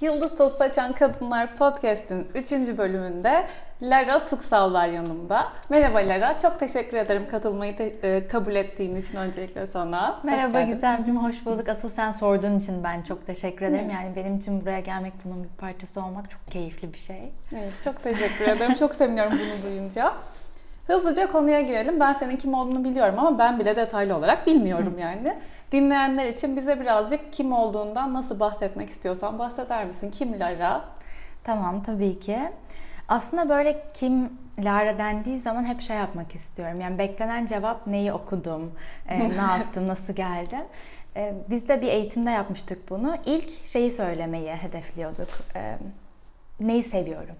Yıldız Toz Saçan Kadınlar Podcast'in 3. bölümünde Lara Tuksal var yanımda. Merhaba Lara, çok teşekkür ederim katılmayı te- e, kabul ettiğin için öncelikle sana. Hoş Merhaba geldin. Güzelcim, hoş bulduk. Asıl sen sorduğun için ben çok teşekkür ederim. Yani benim için buraya gelmek, bunun bir parçası olmak çok keyifli bir şey. Evet, çok teşekkür ederim. Çok seviniyorum bunu duyunca. Hızlıca konuya girelim. Ben senin kim olduğunu biliyorum ama ben bile detaylı olarak bilmiyorum yani. Dinleyenler için bize birazcık kim olduğundan nasıl bahsetmek istiyorsan bahseder misin? Kim Lara? Tamam, tabii ki. Aslında böyle kim Lara dendiği zaman hep şey yapmak istiyorum. Yani beklenen cevap neyi okudum, e, ne yaptım, nasıl geldim. E, biz de bir eğitimde yapmıştık bunu. İlk şeyi söylemeyi hedefliyorduk. E, neyi seviyorum?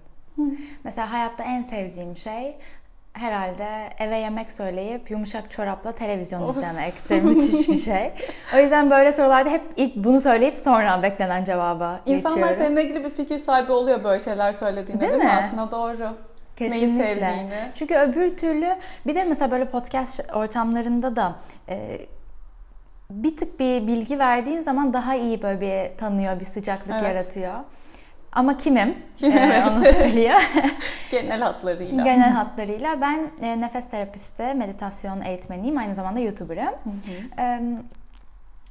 Mesela hayatta en sevdiğim şey herhalde eve yemek söyleyip yumuşak çorapla televizyon Of. izlemektir. Müthiş bir şey. O yüzden böyle sorularda hep ilk bunu söyleyip sonra beklenen cevaba İnsanlar geçiyorum. seninle ilgili bir fikir sahibi oluyor böyle şeyler söylediğinde değil, Değil mi? mi? Aslında doğru. Kesinlikle. Neyi sevdiğini. Çünkü öbür türlü bir de mesela böyle podcast ortamlarında da e, bir tık bir bilgi verdiğin zaman daha iyi böyle bir tanıyor, bir sıcaklık Evet. yaratıyor. Ama kimim? Kimim, E, evet. onu söylüyor. Genel hatlarıyla. Genel hatlarıyla ben e, nefes terapisti, meditasyon eğitmeniyim, aynı zamanda YouTuber'ım. E,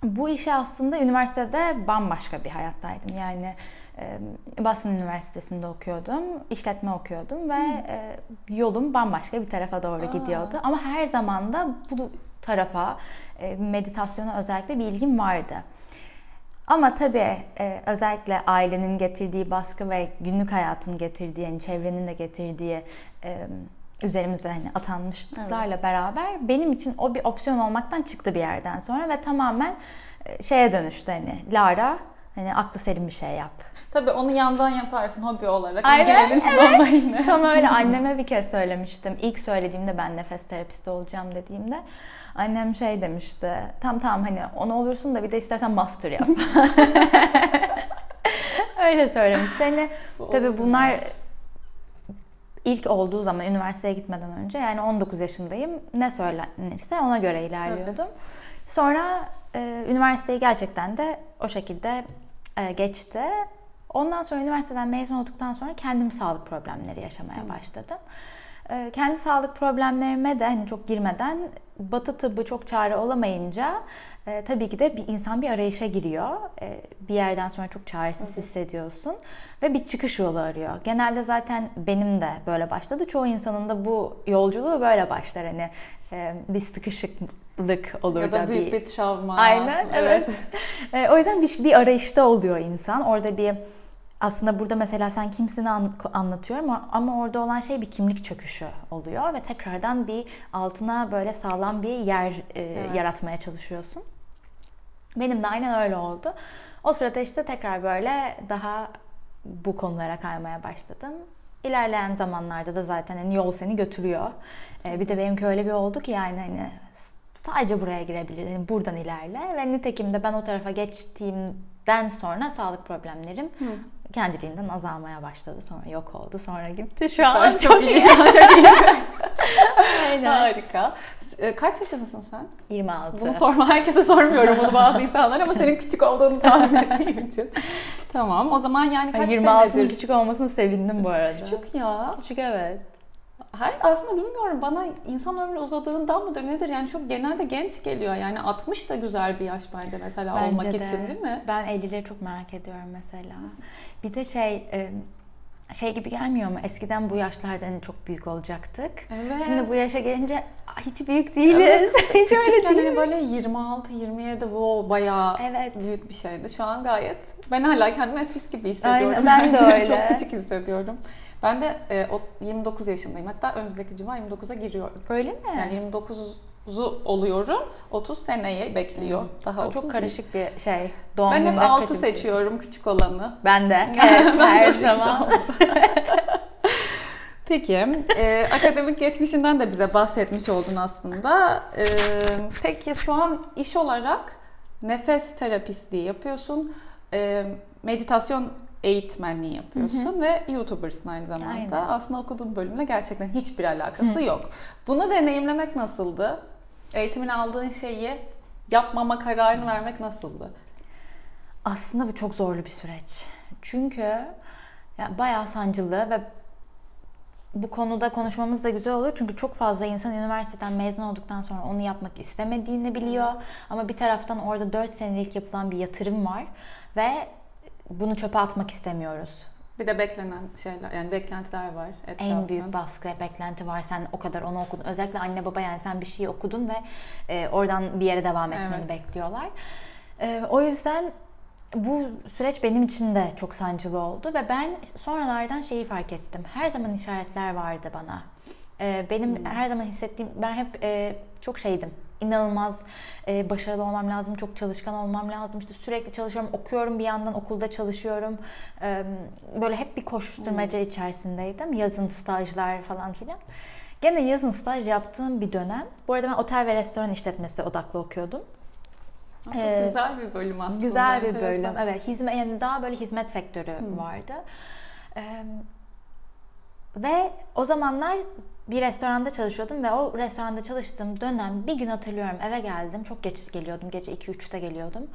bu işe aslında üniversitede bambaşka bir hayattaydım. Yani e, Boston Üniversitesi'nde okuyordum, işletme okuyordum ve e, yolum bambaşka bir tarafa doğru Aa. gidiyordu. Ama her zaman da bu tarafa, e, meditasyona özellikle bir ilgim vardı. Ama tabii e, özellikle ailenin getirdiği baskı ve günlük hayatın getirdiği, yani çevrenin de getirdiği e, üzerimize hani atanmışlıklarla beraber benim için o bir opsiyon olmaktan çıktı bir yerden sonra ve tamamen e, şeye dönüştü hani Lara hani aklı selim bir şey yap. Tabii onu yandan yaparsın hobi olarak. Aynen, onunla yine. Tam öyle anneme bir kez söylemiştim. İlk söylediğimde ben nefes terapisti olacağım dediğimde annem şey demişti. Tam tamam hani onu olursun da bir de istersen master yap. öyle söylemişti. Hani tabii bunlar ilk olduğu zaman üniversiteye gitmeden önce yani 19 yaşındayım. Ne söylenirse ona göre ilerliyordum. Sonra e, üniversiteyi gerçekten de o şekilde e, geçti. Ondan sonra üniversiteden mezun olduktan sonra kendim sağlık problemleri yaşamaya başladım. E, kendi sağlık problemlerime de hani çok girmeden batı tıbbı çok çare olamayınca e, tabii ki de bir insan bir arayışa giriyor. E, bir yerden sonra çok çaresiz hissediyorsun ve bir çıkış yolu arıyor. Genelde zaten benim de böyle başladı. Çoğu insanın da bu yolculuğu böyle başlar hani e, bir sıkışıklık olur Ya da büyük bir travma. Aynen evet. E, o yüzden bir, bir arayışta oluyor insan. Orada bir aslında burada mesela sen kimsini an- anlatıyorum ama- ama orada olan şey bir kimlik çöküşü oluyor ve tekrardan bir altına böyle sağlam bir yer e, yaratmaya çalışıyorsun. Benim de aynen öyle oldu. O sırada işte tekrar böyle daha bu konulara kaymaya başladım. İlerleyen zamanlarda da zaten hani yol seni götürüyor. Ee, bir de benimki öyle bir oldu ki yani hani sadece buraya girebilir. Yani buradan ilerle ve nitekim de ben o tarafa geçtiğimden sonra sağlık problemlerim kendiliğinden azalmaya başladı. Sonra yok oldu. Sonra gitti. Şu an Süper, çok iyi. Şu an çok iyi. Aynen. Harika. E, Kaç yaşındasın sen? 26. Bunu sorma. Herkese sormuyorum bunu bazı insanlar ama senin küçük olduğunu tahmin ettiğim için. Tamam. O zaman yani kaç Ay, 26'nın senedir? küçük olmasını sevindim bu arada. Küçük ya. Küçük evet. Hayır aslında bilmiyorum bana insan ömrü uzadığından mıdır nedir yani çok genelde genç geliyor yani 60 da güzel bir yaş bence mesela olmak Bence de. için değil mi? Ben 50'leri çok merak ediyorum mesela. Bir de şey şey gibi gelmiyor mu? Eskiden bu yaşlarda hani çok büyük olacaktık. Evet. Şimdi bu yaşa gelince "Aa, hiç büyük değiliz. Evet. hiç öyle Küçükken değil. hani böyle 26 27 wow bayağı Evet. büyük bir şeydi. Şu an gayet ben hala kendimi eskisi gibi hissediyorum. Aynen, ben de öyle. çok küçük hissediyorum. Ben de e, o 29 yaşındayım. Hatta önümüzdeki cuma 29'a giriyorum. Öyle mi? Yani 29'u oluyorum. 30 seneye bekliyor. Daha o 30 çok değil. karışık bir şey. Doğum Ben hep gününde 6 kaçıncı? seçiyorum küçük olanı. Ben de. Ben Evet, çok her zaman. Peki, e, akademik geçmişinden de bize bahsetmiş oldun aslında. E, peki şu an iş olarak nefes terapistliği yapıyorsun, e, meditasyon eğitmenliği yapıyorsun ve YouTuber'sın aynı zamanda. Aynen. Aslında okuduğun bölümle gerçekten hiçbir alakası yok. Bunu deneyimlemek nasıldı? Eğitimini aldığın şeyi yapmama kararını vermek nasıldı? Aslında bu çok zorlu bir süreç. Çünkü ya bayağı sancılı ve bu konuda konuşmamız da güzel olur. Çünkü çok fazla insan üniversiteden mezun olduktan sonra onu yapmak istemediğini biliyor. Ama bir taraftan orada 4 senelik yapılan bir yatırım var ve bunu çöpe atmak istemiyoruz. Bir de beklenen şeyler yani beklentiler var etrafında. En büyük baskı, beklenti var. Sen o kadar onu okudun. Özellikle anne baba yani sen bir şey okudun ve e, oradan bir yere devam etmeni evet. bekliyorlar. E, o yüzden bu süreç benim için de çok sancılı oldu ve ben sonralardan şeyi fark ettim. Her zaman işaretler vardı bana. E, benim hmm. her zaman hissettiğim, ben hep e, çok şeydim inanılmaz e, başarılı olmam lazım, çok çalışkan olmam lazım. İşte sürekli çalışıyorum, okuyorum bir yandan okulda çalışıyorum. E, böyle hep bir koşuşturmaca hmm. içerisindeydim. Yazın stajlar falan filan. Gene yazın staj yaptığım bir dönem. Bu arada ben otel ve restoran işletmesi odaklı okuyordum. Çok ee, güzel bir bölüm aslında. Güzel bir bölüm. Evet, hizmet yani daha böyle hizmet sektörü hmm. vardı. Ee, ve o zamanlar bir restoranda çalışıyordum ve o restoranda çalıştığım dönem bir gün hatırlıyorum eve geldim. Çok geç geliyordum. Gece 2-3'te geliyordum.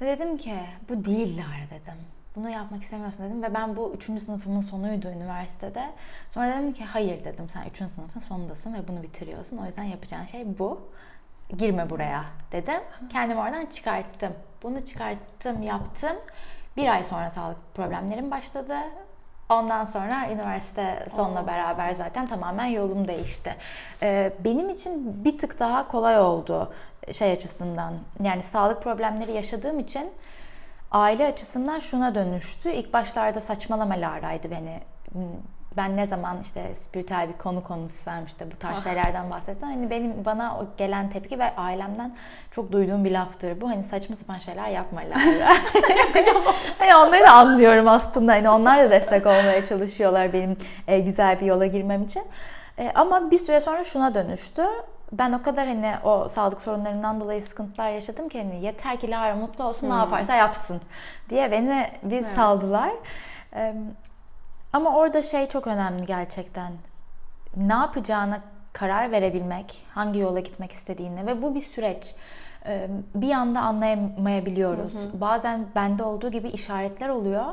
Ve dedim ki bu değiller dedim. Bunu yapmak istemiyorsun dedim ve ben bu 3. sınıfımın sonuydu üniversitede. Sonra dedim ki hayır dedim sen 3. sınıfın sonundasın ve bunu bitiriyorsun. O yüzden yapacağın şey bu. Girme buraya dedim. Kendimi oradan çıkarttım. Bunu çıkarttım, yaptım. Bir ay sonra sağlık problemlerim başladı Ondan sonra üniversite sonla beraber zaten tamamen yolum değişti. Ee, benim için bir tık daha kolay oldu şey açısından. Yani sağlık problemleri yaşadığım için aile açısından şuna dönüştü. İlk başlarda saçmalama Lara'ydı beni ben ne zaman işte spiritüel bir konu konuşsam işte bu tarz ah. şeylerden bahsetsem hani benim bana o gelen tepki ve ailemden çok duyduğum bir laftır bu. Hani saçma sapan şeyler yapmalar. hani onları da anlıyorum aslında. Hani onlar da destek olmaya çalışıyorlar benim e, güzel bir yola girmem için. E, ama bir süre sonra şuna dönüştü. Ben o kadar hani o sağlık sorunlarından dolayı sıkıntılar yaşadım ki hani yeter ki Lara mutlu olsun hmm. ne yaparsa yapsın diye beni bir evet. saldılar. Ama orada şey çok önemli gerçekten. Ne yapacağına karar verebilmek, hangi yola gitmek istediğini ve bu bir süreç. Bir anda anlayamayabiliyoruz. Hı hı. Bazen bende olduğu gibi işaretler oluyor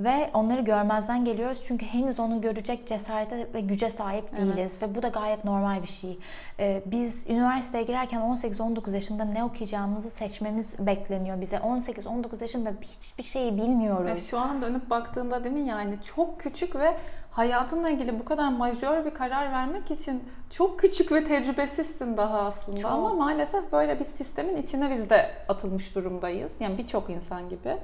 ve onları görmezden geliyoruz çünkü henüz onu görecek cesarete ve güce sahip değiliz evet. ve bu da gayet normal bir şey. Ee, biz üniversiteye girerken 18-19 yaşında ne okuyacağımızı seçmemiz bekleniyor bize. 18-19 yaşında hiçbir şeyi bilmiyoruz. Ya şu an dönüp baktığında değil mi yani çok küçük ve hayatınla ilgili bu kadar majör bir karar vermek için çok küçük ve tecrübesizsin daha aslında. Çok. Ama maalesef böyle bir sistemin içine biz de atılmış durumdayız. Yani birçok insan gibi.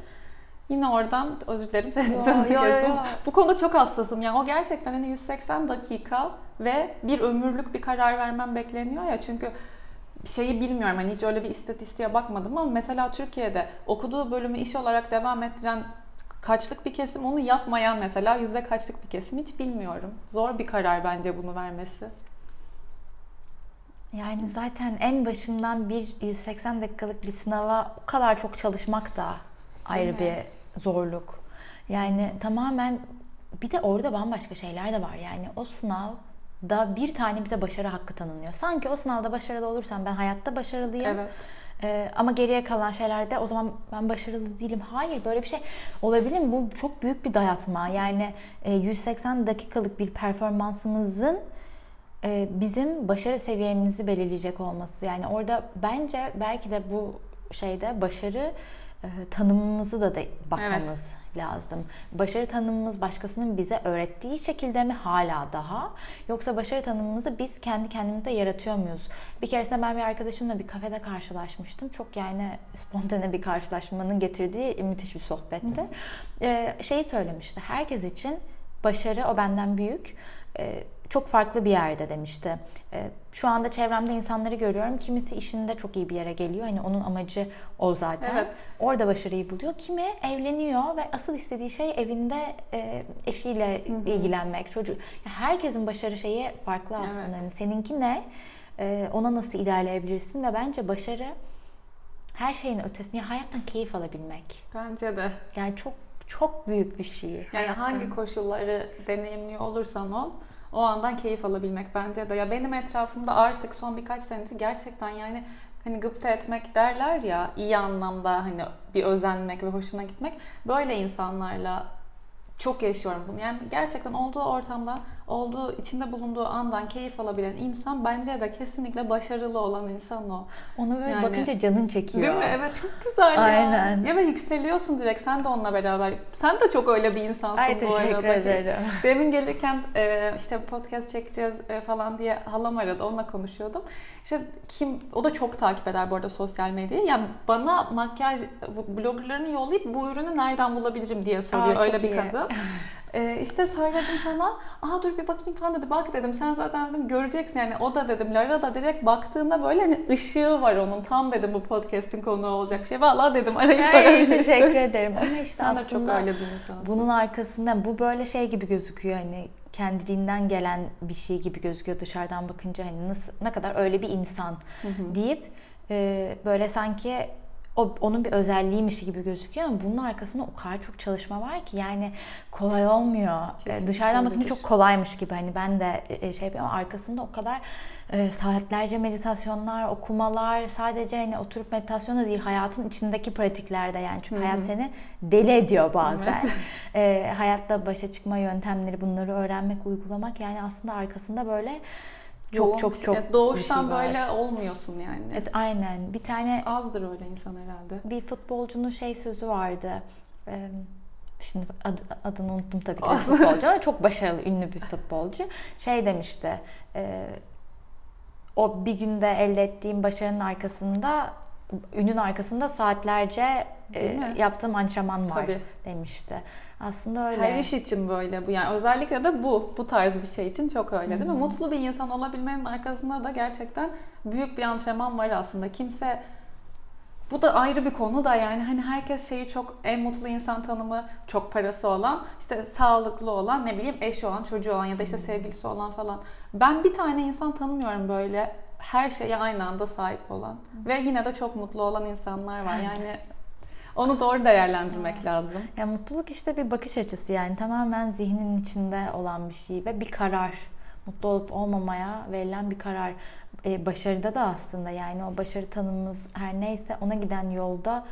Yine oradan özür dilerim sözünü kestim. Bu konuda çok hassasım. Yani o gerçekten hani 180 dakika ve bir ömürlük bir karar vermem bekleniyor ya. Çünkü şeyi bilmiyorum hani hiç öyle bir istatistiğe bakmadım ama mesela Türkiye'de okuduğu bölümü iş olarak devam ettiren kaçlık bir kesim onu yapmayan mesela yüzde kaçlık bir kesim hiç bilmiyorum. Zor bir karar bence bunu vermesi. Yani zaten en başından bir 180 dakikalık bir sınava o kadar çok çalışmak da ayrı bir zorluk. Yani tamamen bir de orada bambaşka şeyler de var. Yani o sınav da bir tane bize başarı hakkı tanınıyor. Sanki o sınavda başarılı olursam ben hayatta başarılıyım. Evet. Ee, ama geriye kalan şeylerde o zaman ben başarılı değilim. Hayır böyle bir şey olabilir mi? Bu çok büyük bir dayatma. Yani e, 180 dakikalık bir performansımızın e, bizim başarı seviyemizi belirleyecek olması. Yani orada bence belki de bu şeyde başarı tanımımızı da, da bakmamız evet. lazım. Başarı tanımımız başkasının bize öğrettiği şekilde mi hala daha yoksa başarı tanımımızı biz kendi kendimize yaratıyor muyuz? Bir keresinde ben bir arkadaşımla bir kafede karşılaşmıştım. Çok yani spontane bir karşılaşmanın getirdiği müthiş bir sohbetti. ee, şeyi söylemişti. Herkes için başarı o benden büyük. Ee, çok farklı bir yerde demişti. Ee, şu anda çevremde insanları görüyorum. Kimisi işinde çok iyi bir yere geliyor. Hani onun amacı o zaten. Evet. Orada başarıyı buluyor. Kimi evleniyor ve asıl istediği şey evinde e, eşiyle Hı-hı. ilgilenmek. Çocuk. herkesin başarı şeyi farklı aslında. Evet. Yani seninki ne? E, ona nasıl ilerleyebilirsin ve bence başarı her şeyin ötesinde hayattan keyif alabilmek. Bence de. Yani çok çok büyük bir şey. Yani hayattan. hangi koşulları deneyimliyor olursan ol o andan keyif alabilmek bence de. Ya benim etrafımda artık son birkaç senedir gerçekten yani hani gıpta etmek derler ya iyi anlamda hani bir özenmek ve hoşuna gitmek. Böyle insanlarla çok yaşıyorum bunu. Yani gerçekten olduğu ortamda, olduğu içinde bulunduğu andan keyif alabilen insan bence de kesinlikle başarılı olan insan o. Ona böyle Yani- bakınca canın çekiyor. Değil mi? Evet çok güzel ya. Aynen. Ya ve yükseliyorsun direkt. Sen de onunla beraber. Sen de çok öyle bir insansın Ay bu teşekkür arada. ederim. Demin gelirken e, işte podcast çekeceğiz e, falan diye halam aradı. Onunla konuşuyordum. İşte kim o da çok takip eder bu arada sosyal medyayı. Yani bana makyaj bloggerlarını yollayıp bu ürünü nereden bulabilirim diye soruyor. Aa, öyle bir iyi. kadın. E, işte söyledim falan. Aa dur bir bakayım falan dedi. Bak dedim sen zaten dedim göreceksin yani o da dedim Lara da direkt baktığında böyle hani ışığı var onun. Tam dedim bu podcast'in konuğu olacak bir şey. Vallahi dedim arayıp Ay, sorabilirsin. teşekkür ederim. Ama işte Sen de çok aslında öyle bir insansın. bunun arkasında bu böyle şey gibi gözüküyor hani kendiliğinden gelen bir şey gibi gözüküyor dışarıdan bakınca hani nasıl ne kadar öyle bir insan deyip e, böyle sanki o, onun bir özelliğiymiş gibi gözüküyor ama bunun arkasında o kadar çok çalışma var ki yani kolay olmuyor. E, Kesinlikle dışarıdan bakınca çok kolaymış gibi hani ben de e, şey yapıyorum ama arkasında o kadar e, saatlerce meditasyonlar, okumalar sadece hani oturup meditasyon da değil hayatın içindeki pratiklerde yani çünkü Hı hı. hayat seni deli ediyor bazen. E, hayatta başa çıkma yöntemleri bunları öğrenmek, uygulamak yani aslında arkasında böyle çok Yoğun çok şey. çok Evet, doğuştan şey böyle olmuyorsun yani. Evet aynen. Bir tane Azdır öyle insan herhalde. bir futbolcunun şey sözü vardı. Ee, Şimdi adı- adını unuttum tabii ki futbolcu ama çok başarılı, ünlü bir futbolcu. Şey demişti, e, o bir günde elde ettiğim başarının arkasında, ünün arkasında saatlerce e, yaptığım antrenman var Tabii. demişti. Aslında öyle. Her iş için böyle bu yani özellikle de bu bu tarz bir şey için çok öyle değil mi? Mutlu bir insan olabilmenin arkasında da gerçekten büyük bir antrenman var aslında. Kimse bu da ayrı bir konu da yani hani herkes şeyi çok en mutlu insan tanımı çok parası olan işte sağlıklı olan ne bileyim eşi olan çocuğu olan ya da işte sevgilisi olan falan. Ben bir tane insan tanımıyorum böyle her şeye aynı anda sahip olan ve yine de çok mutlu olan insanlar var yani onu doğru değerlendirmek lazım. Ya mutluluk işte bir bakış açısı yani tamamen zihnin içinde olan bir şey ve bir karar. Mutlu olup olmamaya verilen bir karar. Ee, başarıda da aslında yani o başarı tanımımız her neyse ona giden yolda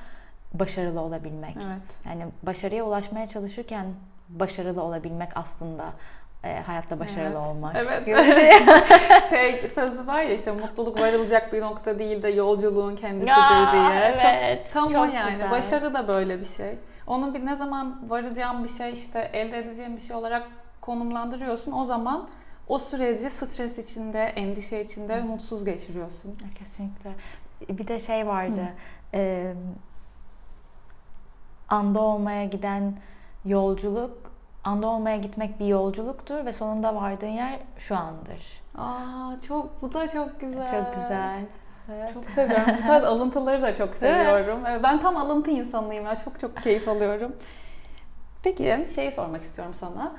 başarılı olabilmek. Evet. Yani başarıya ulaşmaya çalışırken başarılı olabilmek aslında e, hayatta başarılı Evet. olmak. Evet. şey. sözü var ya işte mutluluk varılacak bir nokta değil de yolculuğun kendisidir Ya, diye. evet. Çok, tam o Çok yani. güzel. Başarı da böyle bir şey. Onu bir ne zaman varacağım bir şey işte elde edeceğim bir şey olarak konumlandırıyorsun. O zaman o süreci stres içinde, endişe içinde mutsuz geçiriyorsun. Kesinlikle. Bir de şey vardı. e, anda olmaya giden yolculuk, anda olmaya gitmek bir yolculuktur ve sonunda vardığın yer şu andır. Aa çok bu da çok güzel. Çok güzel. Çok seviyorum. Bu tarz alıntıları da çok seviyorum. Evet, Ben tam alıntı insanıyım ya. Çok çok keyif alıyorum. Peki şeyi sormak istiyorum sana.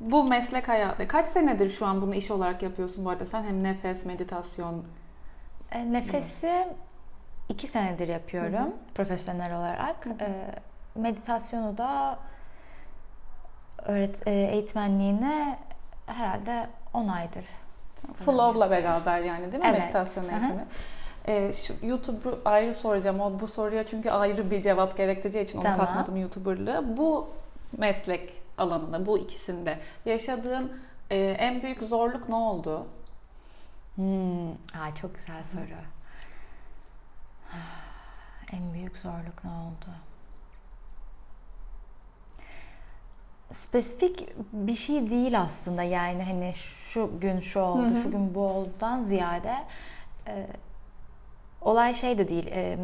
Bu meslek hayatı kaç senedir şu an bunu iş olarak yapıyorsun bu arada? Sen hem nefes, meditasyon. E, Nefesi iki senedir yapıyorum profesyonel olarak. E, meditasyonu da öğret e, eğitmenliğine herhalde 10 aydır. Flow'la beraber yani değil mi? Evet. Meditasyon eğitimi. Ee, şu YouTube'u ayrı soracağım. O bu soruya çünkü ayrı bir cevap gerektireceği için onu Tamam. katmadım YouTuber'lığı. Bu meslek alanında, bu ikisinde yaşadığın e, en büyük zorluk ne oldu? Hmm, aa, çok güzel soru. En büyük zorluk ne oldu? Spesifik bir şey değil aslında yani hani şu gün şu oldu, Hı hı. şu gün bu oldudan ziyade e, olay şey de değil, e,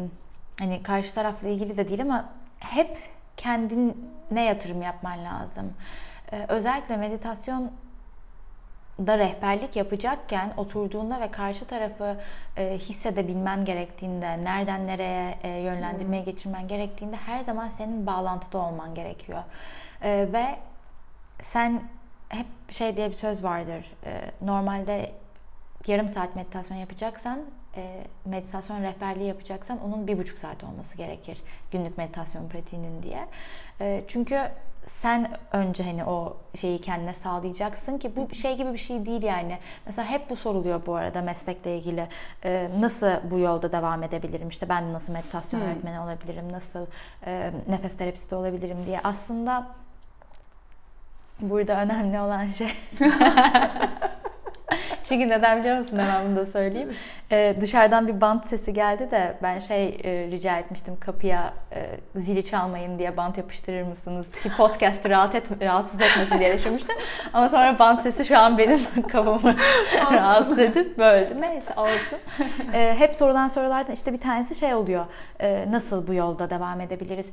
hani karşı tarafla ilgili de değil ama hep kendine yatırım yapman lazım. E, özellikle meditasyon da rehberlik yapacakken oturduğunda ve karşı tarafı e, hissedebilmen gerektiğinde, nereden nereye e, yönlendirmeye geçirmen gerektiğinde her zaman senin bağlantıda olman gerekiyor. E, ve sen hep şey diye bir söz vardır. e, normalde yarım saat meditasyon yapacaksan e, meditasyon rehberliği yapacaksan onun bir buçuk saat olması gerekir günlük meditasyon pratiğinin diye. E, çünkü sen önce hani o şeyi kendine sağlayacaksın ki bu şey gibi bir şey değil yani. Mesela hep bu soruluyor bu arada meslekle ilgili. Ee, nasıl bu yolda devam edebilirim? İşte ben nasıl meditasyon hmm. öğretmeni olabilirim? Nasıl e, nefes terapisti olabilirim diye. Aslında burada önemli olan şey Çünkü neden biliyor musun? Hemen bunu da söyleyeyim. Ee, dışarıdan bir bant sesi geldi de ben şey e, rica etmiştim kapıya e, zili çalmayın diye bant yapıştırır mısınız? Ki podcast'ı rahat et, rahatsız etmesin diye düşünmüştüm. Ama sonra bant sesi şu an benim kafamı rahatsız edip böldü. Neyse olsun. Ee, hep sorulan sorulardan işte bir tanesi şey oluyor. E, nasıl bu yolda devam edebiliriz?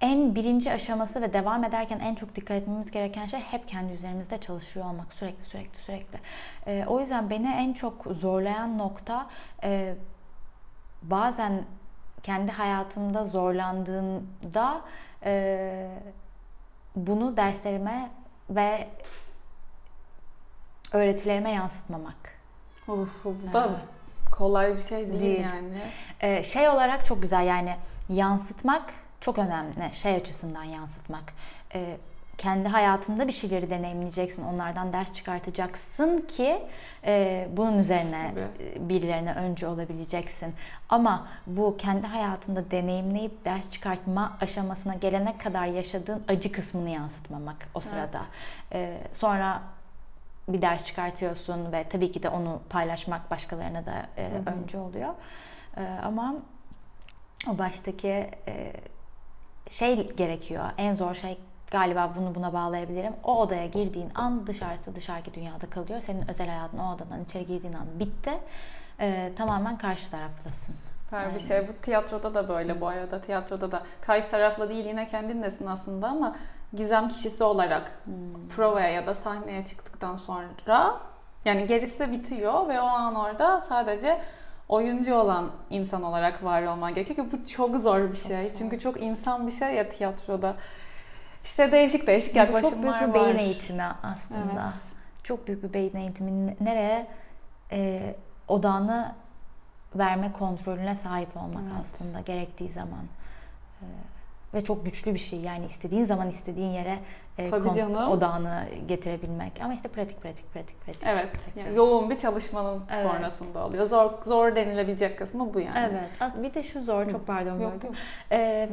En birinci aşaması ve devam ederken en çok dikkat etmemiz gereken şey hep kendi üzerimizde çalışıyor olmak sürekli sürekli sürekli. E, o yüzden beni en çok zorlayan nokta e, bazen kendi hayatımda zorlandığımda e, bunu derslerime ve öğretilerime yansıtmamak. Of, bu da kolay bir şey değil, değil. yani. Ee, şey olarak çok güzel yani yansıtmak çok önemli şey açısından yansıtmak. E, kendi hayatında bir şeyleri deneyimleyeceksin, onlardan ders çıkartacaksın ki e, bunun üzerine Tabii. birilerine önce olabileceksin. Ama bu kendi hayatında deneyimleyip ders çıkartma aşamasına gelene kadar yaşadığın acı kısmını yansıtmamak o sırada. Evet. E, sonra bir ders çıkartıyorsun ve tabii ki de onu paylaşmak başkalarına da e, önce oluyor. E, ama o baştaki e, şey gerekiyor. En zor şey galiba bunu buna bağlayabilirim. O odaya girdiğin an dışarısı dışarıki dünyada kalıyor. Senin özel hayatın o odadan içeri girdiğin an bitti. Ee, tamamen karşı taraftasın. Süper bir şey. Bu tiyatroda da böyle bu arada. Tiyatroda da karşı tarafla değil yine kendinlesin aslında ama gizem kişisi olarak hmm. provaya ya da sahneye çıktıktan sonra yani gerisi bitiyor ve o an orada sadece oyuncu olan insan olarak var olman gerekiyor ki bu çok zor bir şey. Çok Çünkü çok insan bir şey ya tiyatroda. İşte değişik değişik yaklaşımlar var. Çok büyük bir beyin eğitimi aslında. Evet. Çok büyük bir beyin eğitimi. Nereye e, odağını verme kontrolüne sahip olmak evet. aslında gerektiği zaman. E, ve çok güçlü bir şey. Yani istediğin zaman istediğin yere e, Tabii kon- odağını getirebilmek. Ama işte pratik pratik pratik pratik. Evet. Yani yoğun bir çalışmanın evet. sonrasında oluyor. Zor zor denilebilecek kısmı bu yani. Evet. Bir de şu zor çok pardon yok, yok. Ee,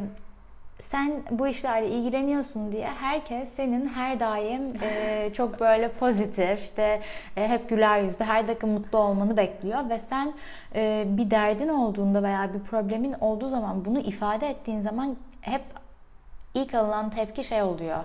sen bu işlerle ilgileniyorsun diye herkes senin her daim e, çok böyle pozitif, işte e, hep güler yüzlü, her dakika mutlu olmanı bekliyor ve sen e, bir derdin olduğunda veya bir problemin olduğu zaman bunu ifade ettiğin zaman hep ilk alınan tepki şey oluyor.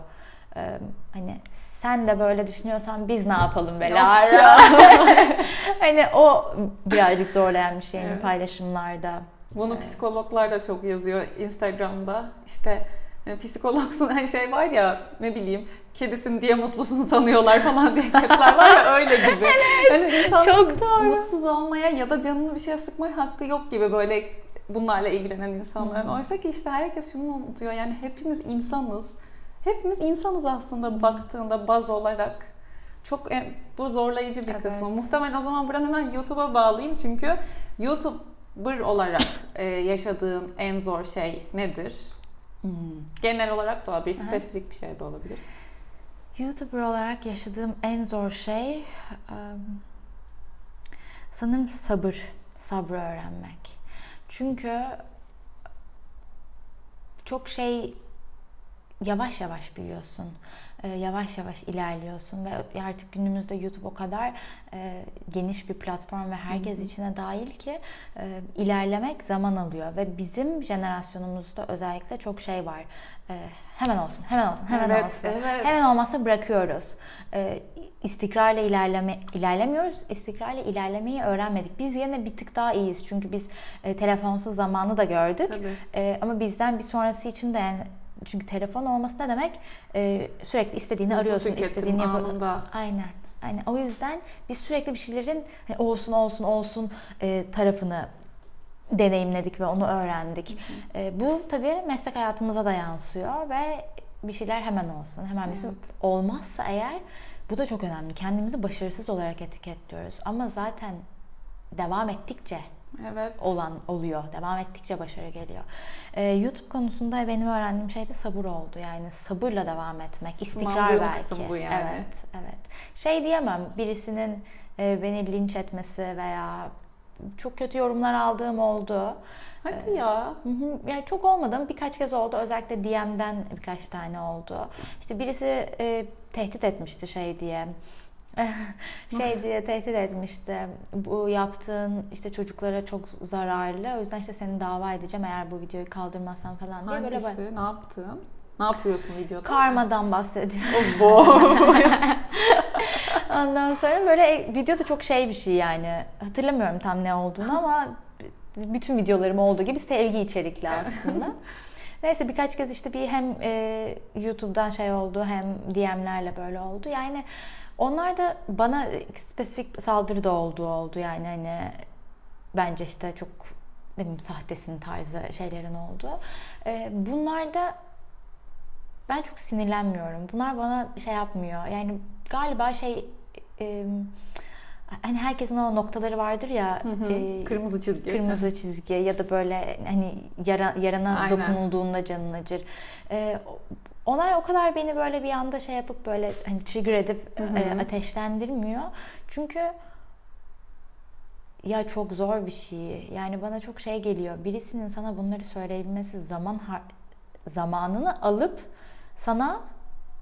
Ee, hani sen de böyle düşünüyorsan biz ne yapalım be Lara? hani o birazcık zorlayan bir şey evet. paylaşımlarda. Bunu evet. psikologlar da çok yazıyor Instagram'da. İşte yani psikologsun hani şey var ya ne bileyim kedisin diye mutlusun sanıyorlar falan diye kediler var ya öyle gibi. evet, hani insan çok doğru. mutsuz olmaya ya da canını bir şeye sıkmaya hakkı yok gibi böyle bunlarla ilgilenen insanların. Oysa ki işte herkes şunu unutuyor. Yani hepimiz insanız. Hepimiz insanız aslında baktığında baz olarak. Çok e, bu zorlayıcı bir evet. kısmı. Muhtemelen o zaman buradan hemen YouTube'a bağlayayım çünkü YouTuber olarak e, yaşadığın en zor şey nedir? Hmm. Genel olarak da olabilir, spesifik bir şey de olabilir. YouTuber olarak yaşadığım en zor şey um, sanırım sabır, sabrı öğrenmek. Çünkü çok şey yavaş yavaş büyüyorsun. E, yavaş yavaş ilerliyorsun ve artık günümüzde YouTube o kadar e, geniş bir platform ve herkes Hı-hı. içine dahil ki e, ilerlemek zaman alıyor ve bizim jenerasyonumuzda özellikle çok şey var. E, hemen olsun, hemen olsun, hemen evet, olsun. Evet. Hemen olmazsa bırakıyoruz. E, istikrarla ilerleme ilerlemiyoruz. İstikrarla ilerlemeyi öğrenmedik. Biz yine bir tık daha iyiyiz. Çünkü biz e, telefonsuz zamanı da gördük. E, ama bizden bir sonrası için de yani çünkü telefon olması ne demek? Ee, sürekli istediğini Hızlı arıyorsun, istediğini yapıyorsun. Aynen. Aynen. O yüzden biz sürekli bir şeylerin hani olsun olsun olsun e, tarafını deneyimledik ve onu öğrendik. Hı hı. E, bu tabii meslek hayatımıza da yansıyor ve bir şeyler hemen olsun. Hemen bir şey olmazsa eğer bu da çok önemli. Kendimizi başarısız olarak etiketliyoruz. Ama zaten devam ettikçe Evet. olan oluyor. Devam ettikçe başarı geliyor. Ee, YouTube konusunda benim öğrendiğim şey de sabır oldu. Yani sabırla devam etmek, istikrar belki. bu yani. Evet, evet. Şey diyemem, birisinin e, beni linç etmesi veya çok kötü yorumlar aldığım oldu. Hadi ya. Hı hı. Yani çok olmadı ama birkaç kez oldu. Özellikle DM'den birkaç tane oldu. İşte birisi e, tehdit etmişti şey diye. Şey diye tehdit etmişti. Bu yaptığın işte çocuklara çok zararlı. O yüzden işte seni dava edeceğim eğer bu videoyu kaldırmazsan falan diye böyle Hangisi? böyle Ne yaptın? Ne yapıyorsun videoda? karmadan bahsediyor. Ondan sonra böyle e, video da çok şey bir şey yani. Hatırlamıyorum tam ne olduğunu ama bütün videolarım olduğu gibi sevgi içerikli aslında. Neyse birkaç kez işte bir hem e, YouTube'dan şey oldu hem DM'lerle böyle oldu. Yani onlar da bana spesifik saldırı da olduğu oldu yani hani bence işte çok ne bileyim sahtesin tarzı şeylerin oldu. E, bunlar da ben çok sinirlenmiyorum. Bunlar bana şey yapmıyor. Yani galiba şey e, hani herkesin o noktaları vardır ya. e, Kırmızı çizgi. Kırmızı çizgi ya da böyle hani yara, yarana Aynen. dokunulduğunda canın acır. E, olay o kadar beni böyle bir anda şey yapıp böyle hani trigger edip Hı hı. e, ateşlendirmiyor. Çünkü ya çok zor bir şey. Yani bana çok şey geliyor. Birisinin sana bunları söyleyebilmesi zaman zamanını alıp sana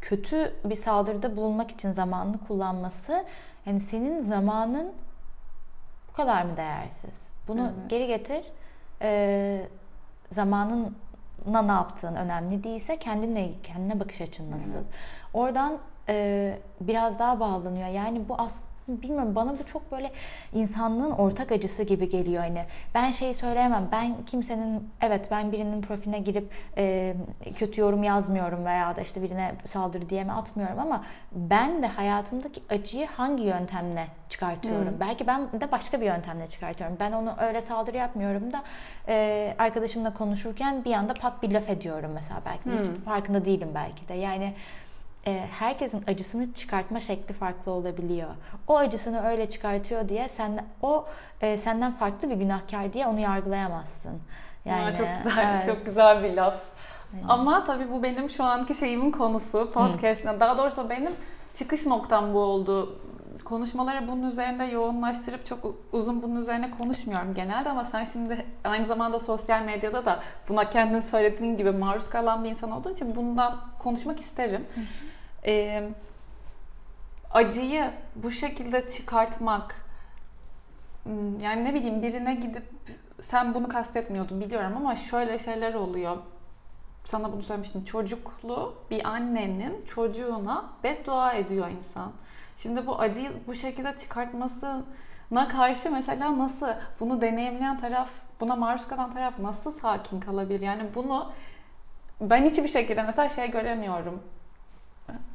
kötü bir saldırıda bulunmak için zamanını kullanması yani senin zamanın bu kadar mı değersiz? Bunu Evet. geri getir. Ee, zamanına ne yaptığın önemli değilse kendine kendine bakış açın nasıl? Evet. Oradan e, biraz daha bağlanıyor. Yani bu aslında bilmiyorum bana bu çok böyle insanlığın ortak acısı gibi geliyor hani ben şey söyleyemem ben kimsenin evet ben birinin profiline girip e, kötü yorum yazmıyorum veya da işte birine saldırı diyeme atmıyorum ama ben de hayatımdaki acıyı hangi yöntemle çıkartıyorum Hmm. belki ben de başka bir yöntemle çıkartıyorum ben onu öyle saldırı yapmıyorum da e, arkadaşımla konuşurken bir anda pat bir laf ediyorum mesela belki de. Hmm. hiç farkında değilim belki de yani herkesin acısını çıkartma şekli farklı olabiliyor. O acısını öyle çıkartıyor diye sen o e, senden farklı bir günahkar diye onu yargılayamazsın. Yani, Yani çok güzel, evet. çok güzel bir laf. Aynen. Ama tabii bu benim şu anki şeyimin konusu podcast'ine. Daha doğrusu benim çıkış noktam bu oldu. Konuşmaları bunun üzerinde yoğunlaştırıp çok uzun bunun üzerine konuşmuyorum genelde ama sen şimdi aynı zamanda sosyal medyada da buna kendin söylediğin gibi maruz kalan bir insan olduğun için bundan konuşmak isterim. Ee, acıyı bu şekilde çıkartmak hmm, yani ne bileyim birine gidip sen bunu kastetmiyordun biliyorum ama şöyle şeyler oluyor. Sana bunu söylemiştim. Çocuklu bir annenin çocuğuna beddua ediyor insan. Şimdi bu acıyı bu şekilde çıkartmasına karşı mesela nasıl bunu deneyimleyen taraf, buna maruz kalan taraf nasıl sakin kalabilir? Yani bunu ben hiçbir şekilde mesela şey göremiyorum.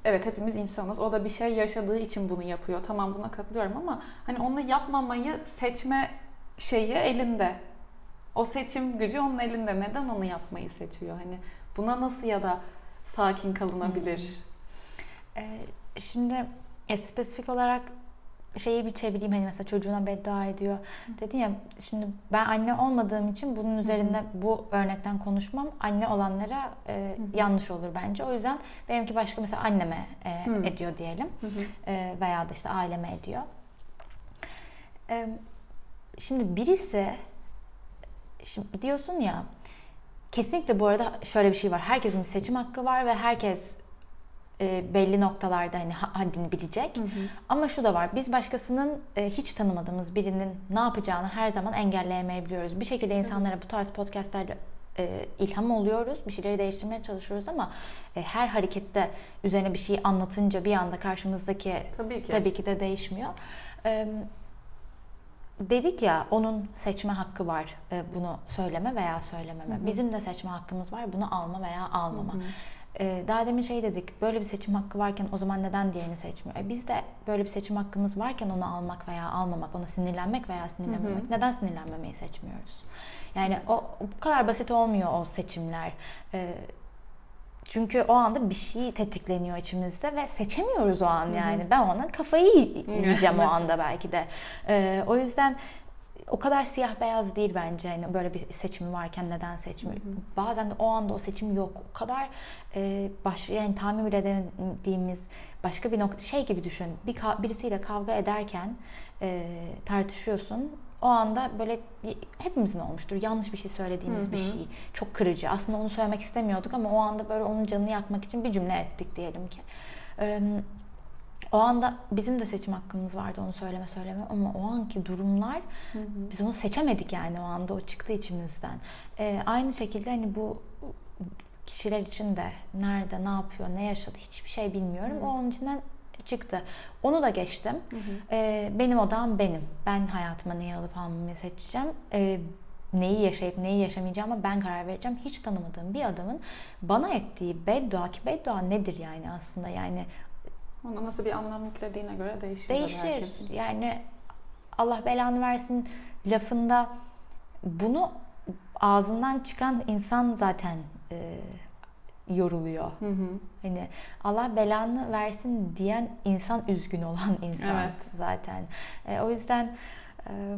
Evet hepimiz insanız. O da bir şey yaşadığı için bunu yapıyor. Tamam buna katılıyorum ama hani onu yapmamayı seçme şeyi elinde. O seçim gücü onun elinde. Neden onu yapmayı seçiyor? Hani buna nasıl ya da sakin kalınabilir? E, şimdi e, spesifik olarak şeyi bir çevireyim hani mesela çocuğuna beddua ediyor. Dedin ya şimdi ben anne olmadığım için bunun üzerinde bu örnekten konuşmam anne olanlara e, yanlış olur bence. O yüzden benimki başka mesela anneme e, Hı. ediyor diyelim. Hı hı. E, veya da işte aileme ediyor. E, şimdi birisi şimdi diyorsun ya kesinlikle bu arada şöyle bir şey var. Herkesin bir seçim hakkı var ve herkes e, belli noktalarda hani ha- haddini bilecek. Ama şu da var. Biz başkasının e, hiç tanımadığımız birinin ne yapacağını her zaman engelleyemeyebiliyoruz. Bir şekilde insanlara bu tarz podcastlerle e, ilham oluyoruz. Bir şeyleri değiştirmeye çalışıyoruz ama e, her hareketi de üzerine bir şey anlatınca bir anda karşımızdaki Tabii ki. tabii ki de değişmiyor. E, dedik ya onun seçme hakkı var e, bunu söyleme veya söylememe. Bizim de seçme hakkımız var bunu alma veya almama. E, daha demin şey dedik böyle bir seçim hakkı varken o zaman neden diğerini seçmiyor? E, biz de böyle bir seçim hakkımız varken onu almak veya almamak, ona sinirlenmek veya sinirlenmemek. Neden sinirlenmemeyi seçmiyoruz? Yani o bu kadar basit olmuyor o seçimler. E, çünkü o anda bir şey tetikleniyor içimizde ve seçemiyoruz o an yani. Ben ona kafayı yiyeceğim o anda belki de. Ee, o yüzden o kadar siyah beyaz değil bence yani böyle bir seçimi varken neden seçmiyor? Bazen de o anda o seçim yok. O kadar e, baş yani tahmin bile edemediğimiz başka bir nokta şey gibi düşün. Bir birisiyle kavga ederken e, tartışıyorsun. O anda böyle bir, hepimizin olmuştur. Yanlış bir şey söylediğimiz hı hı. bir şey. Çok kırıcı. Aslında onu söylemek istemiyorduk ama o anda böyle onun canını yakmak için bir cümle ettik diyelim ki. E, o anda bizim de seçim hakkımız vardı onu söyleme söyleme ama o anki durumlar hı hı. biz onu seçemedik yani o anda o çıktı içimizden. Ee, aynı şekilde hani bu kişiler için de nerede ne yapıyor ne yaşadı hiçbir şey bilmiyorum. Hı. O onun içinden çıktı. Onu da geçtim. Hı hı. Ee, benim odam benim. Ben hayatıma neyi alıp almamayı seçeceğim. Ee, neyi yaşayıp neyi yaşamayacağıma ben karar vereceğim. Hiç tanımadığım bir adamın bana ettiği beddua ki beddua nedir yani aslında yani ona nasıl bir anlam yüklediğine göre değişir. Değişir. Yani Allah belanı versin lafında bunu ağzından çıkan insan zaten e, yoruluyor. Hı hı. Hani Allah belanı versin diyen insan üzgün olan insan evet. zaten. E, o yüzden e,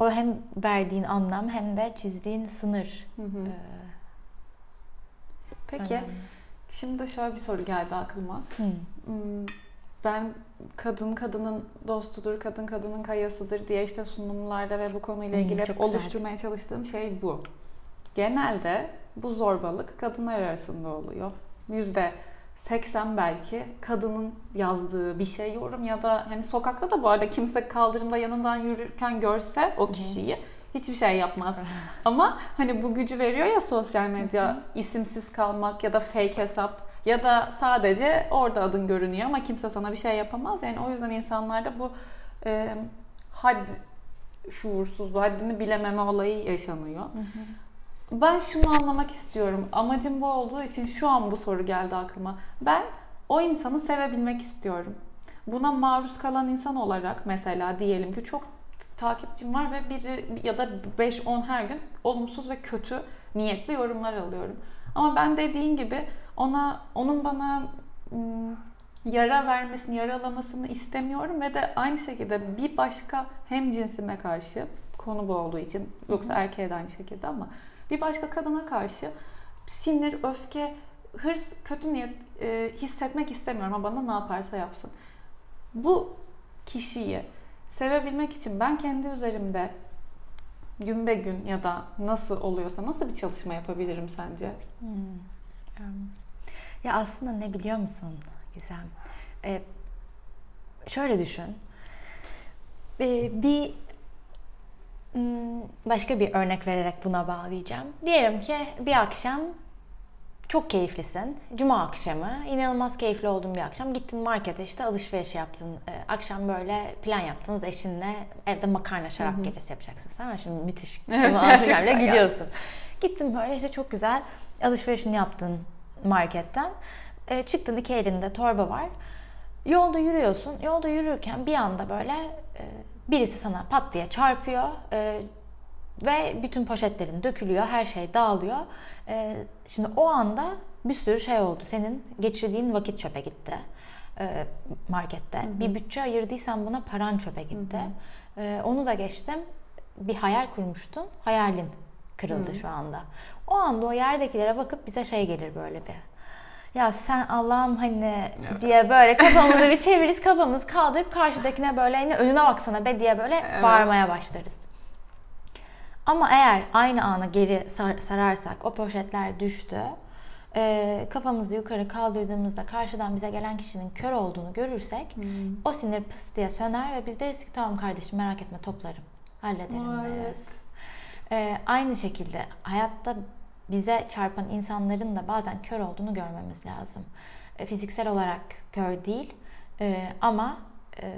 o hem verdiğin anlam hem de çizdiğin sınır. Hı hı. E, Peki. Önemli. Şimdi şöyle bir soru geldi aklıma. Hmm. Ben kadın kadının dostudur, kadın kadının kayasıdır diye işte sunumlarda ve bu konuyla ilgili hmm, oluşturmaya çalıştığım şey bu. Genelde bu zorbalık kadınlar arasında oluyor. Yüzde 80 belki kadının yazdığı bir şey yorum ya da hani sokakta da bu arada kimse kaldırımda yanından yürürken görse o kişiyi hiçbir şey yapmaz. Ama hani bu gücü veriyor ya sosyal medya isimsiz kalmak ya da fake hesap ya da sadece orada adın görünüyor ama kimse sana bir şey yapamaz. Yani o yüzden insanlarda bu e, had şuursuzluğu, haddini bilememe olayı yaşanıyor. Hı hı. Ben şunu anlamak istiyorum. Amacım bu olduğu için şu an bu soru geldi aklıma. Ben o insanı sevebilmek istiyorum. Buna maruz kalan insan olarak mesela diyelim ki çok takipçim var ve biri ya da 5-10 her gün olumsuz ve kötü niyetli yorumlar alıyorum. Ama ben dediğin gibi ona onun bana ım, yara vermesini, yaralamasını istemiyorum ve de aynı şekilde bir başka hem cinsime karşı konu bu olduğu için yoksa erkeğe de aynı şekilde ama bir başka kadına karşı sinir, öfke, hırs, kötü niyet e, hissetmek istemiyorum ama bana ne yaparsa yapsın. Bu kişiyi sevebilmek için ben kendi üzerimde gün be gün ya da nasıl oluyorsa nasıl bir çalışma yapabilirim sence? Hmm. Ya aslında ne biliyor musun Gizem? Ee, şöyle düşün. Ee, bir hmm, başka bir örnek vererek buna bağlayacağım. Diyelim ki bir akşam çok keyiflisin. Cuma akşamı. inanılmaz keyifli olduğun bir akşam. Gittin markete işte alışveriş yaptın. Ee, akşam böyle plan yaptınız eşinle. Evde makarna şarap Hı-hı. gecesi yapacaksınız. Tamam Şimdi müthiş. Evet, gerçekten gidiyorsun. Gittin böyle işte çok güzel alışverişini yaptın marketten. Ee, çıktın iki elinde torba var. Yolda yürüyorsun. Yolda yürürken bir anda böyle e, birisi sana pat diye çarpıyor. E, ve bütün poşetlerin dökülüyor, her şey dağılıyor. Ee, şimdi o anda bir sürü şey oldu. Senin geçirdiğin vakit çöpe gitti e, markette. Hı hı. Bir bütçe ayırdıysan buna paran çöpe gitti. Hı hı. Ee, onu da geçtim. Bir hayal kurmuştun. Hayalin kırıldı hı. şu anda. O anda o yerdekilere bakıp bize şey gelir böyle bir. Ya sen Allah'ım hani evet. diye böyle kafamızı bir çeviririz, kafamızı kaldırıp karşıdakine böyle hani önüne baksana be diye böyle evet. bağırmaya başlarız. Ama eğer aynı ana geri sar, sararsak o poşetler düştü. E, kafamızı yukarı kaldırdığımızda karşıdan bize gelen kişinin kör olduğunu görürsek hmm. o sinir pıs diye söner ve biz deriz ki tamam kardeşim merak etme toplarım. Hallederim deriz. E, aynı şekilde hayatta bize çarpan insanların da bazen kör olduğunu görmemiz lazım. E, fiziksel olarak kör değil e, ama e,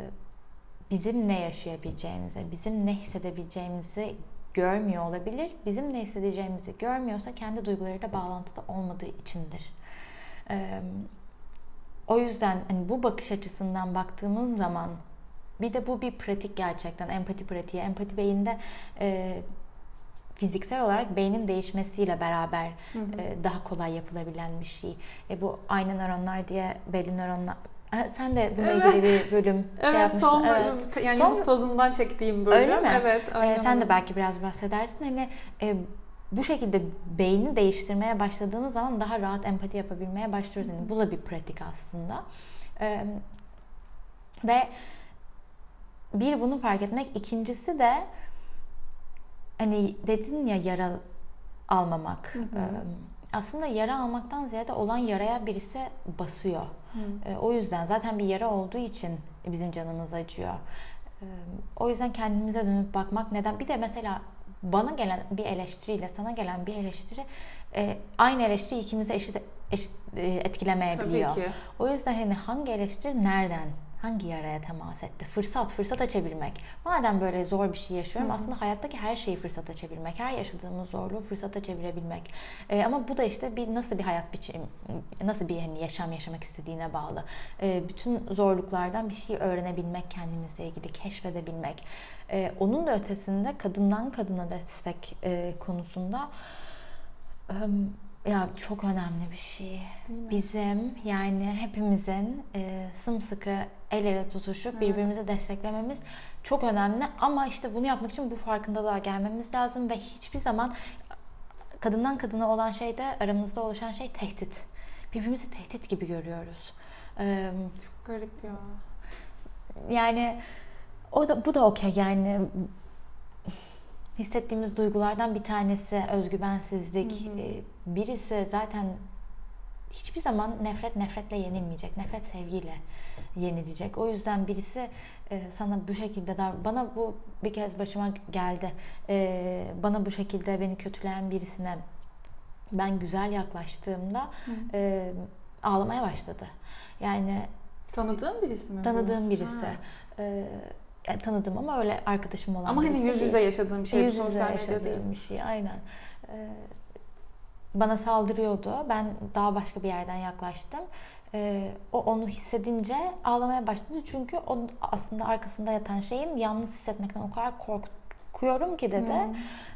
bizim ne yaşayabileceğimizi, bizim ne hissedebileceğimizi görmüyor olabilir. Bizim ne hissedeceğimizi görmüyorsa kendi duygularıyla bağlantıda olmadığı içindir. Ee, o yüzden hani bu bakış açısından baktığımız zaman bir de bu bir pratik gerçekten empati pratiği. Empati beyinde e, fiziksel olarak beynin değişmesiyle beraber hı hı. E, daha kolay yapılabilen bir şey. E, bu aynı nöronlar diye belli nöronlar sen de bununla evet. ilgili bir bölüm evet, şey yapmıştın. Son bölüm, evet. Yani son... tozundan çektiğim bölüm. Öyle mi? Evet. Ee, sen de belki biraz bahsedersin. Hani e, bu şekilde beyni değiştirmeye başladığımız zaman daha rahat empati yapabilmeye başlıyoruz. Yani bu da bir pratik aslında. Ee, ve bir bunu fark etmek, ikincisi de hani dedin ya yara almamak. Hı hı. Ee, aslında yara almaktan ziyade olan yaraya birisi basıyor. Hı. Ee, o yüzden zaten bir yara olduğu için bizim canımız acıyor. Ee, o yüzden kendimize dönüp bakmak neden? Bir de mesela bana gelen bir eleştiriyle sana gelen bir eleştiri e, aynı eleştiri ikimize eşit, eşit e, etkilemeyebiliyor. Tabii ki. O yüzden hani hangi eleştiri nereden hangi yaraya temas etti? Fırsat, fırsat açabilmek. Madem böyle zor bir şey yaşıyorum, Hı. aslında hayattaki her şeyi fırsata çevirmek, her yaşadığımız zorluğu fırsata çevirebilmek. Ee, ama bu da işte bir nasıl bir hayat biçim, nasıl bir hani yaşam yaşamak istediğine bağlı. Ee, bütün zorluklardan bir şey öğrenebilmek, kendimizle ilgili keşfedebilmek. Ee, onun da ötesinde kadından kadına destek e, konusunda ya çok önemli bir şey. Bizim yani hepimizin e, sımsıkı el ele tutuşup evet. birbirimizi desteklememiz çok önemli. Ama işte bunu yapmak için bu farkındalığa gelmemiz lazım ve hiçbir zaman kadından kadına olan şey de aramızda oluşan şey tehdit. Birbirimizi tehdit gibi görüyoruz. Ee, çok garip ya. Yani o da bu da okey yani hissettiğimiz duygulardan bir tanesi özgüvensizlik. Hı hı. Ee, birisi zaten hiçbir zaman nefret nefretle yenilmeyecek. Nefret sevgiyle yenilecek. O yüzden birisi e, sana bu şekilde dar bana bu bir kez başıma geldi. E, bana bu şekilde beni kötüleyen birisine ben güzel yaklaştığımda e, ağlamaya başladı. Yani tanıdığın birisi mi? Tanıdığım birisi. E, yani tanıdım ama öyle arkadaşım olan Ama hani yüz yüze yaşadığım bir şey. Yüz yüze yaşadığım bir şey aynen. Ee, bana saldırıyordu. Ben daha başka bir yerden yaklaştım. Ee, o onu hissedince ağlamaya başladı. Çünkü o aslında arkasında yatan şeyin yalnız hissetmekten o kadar korkuyorum ki dedi. Hmm.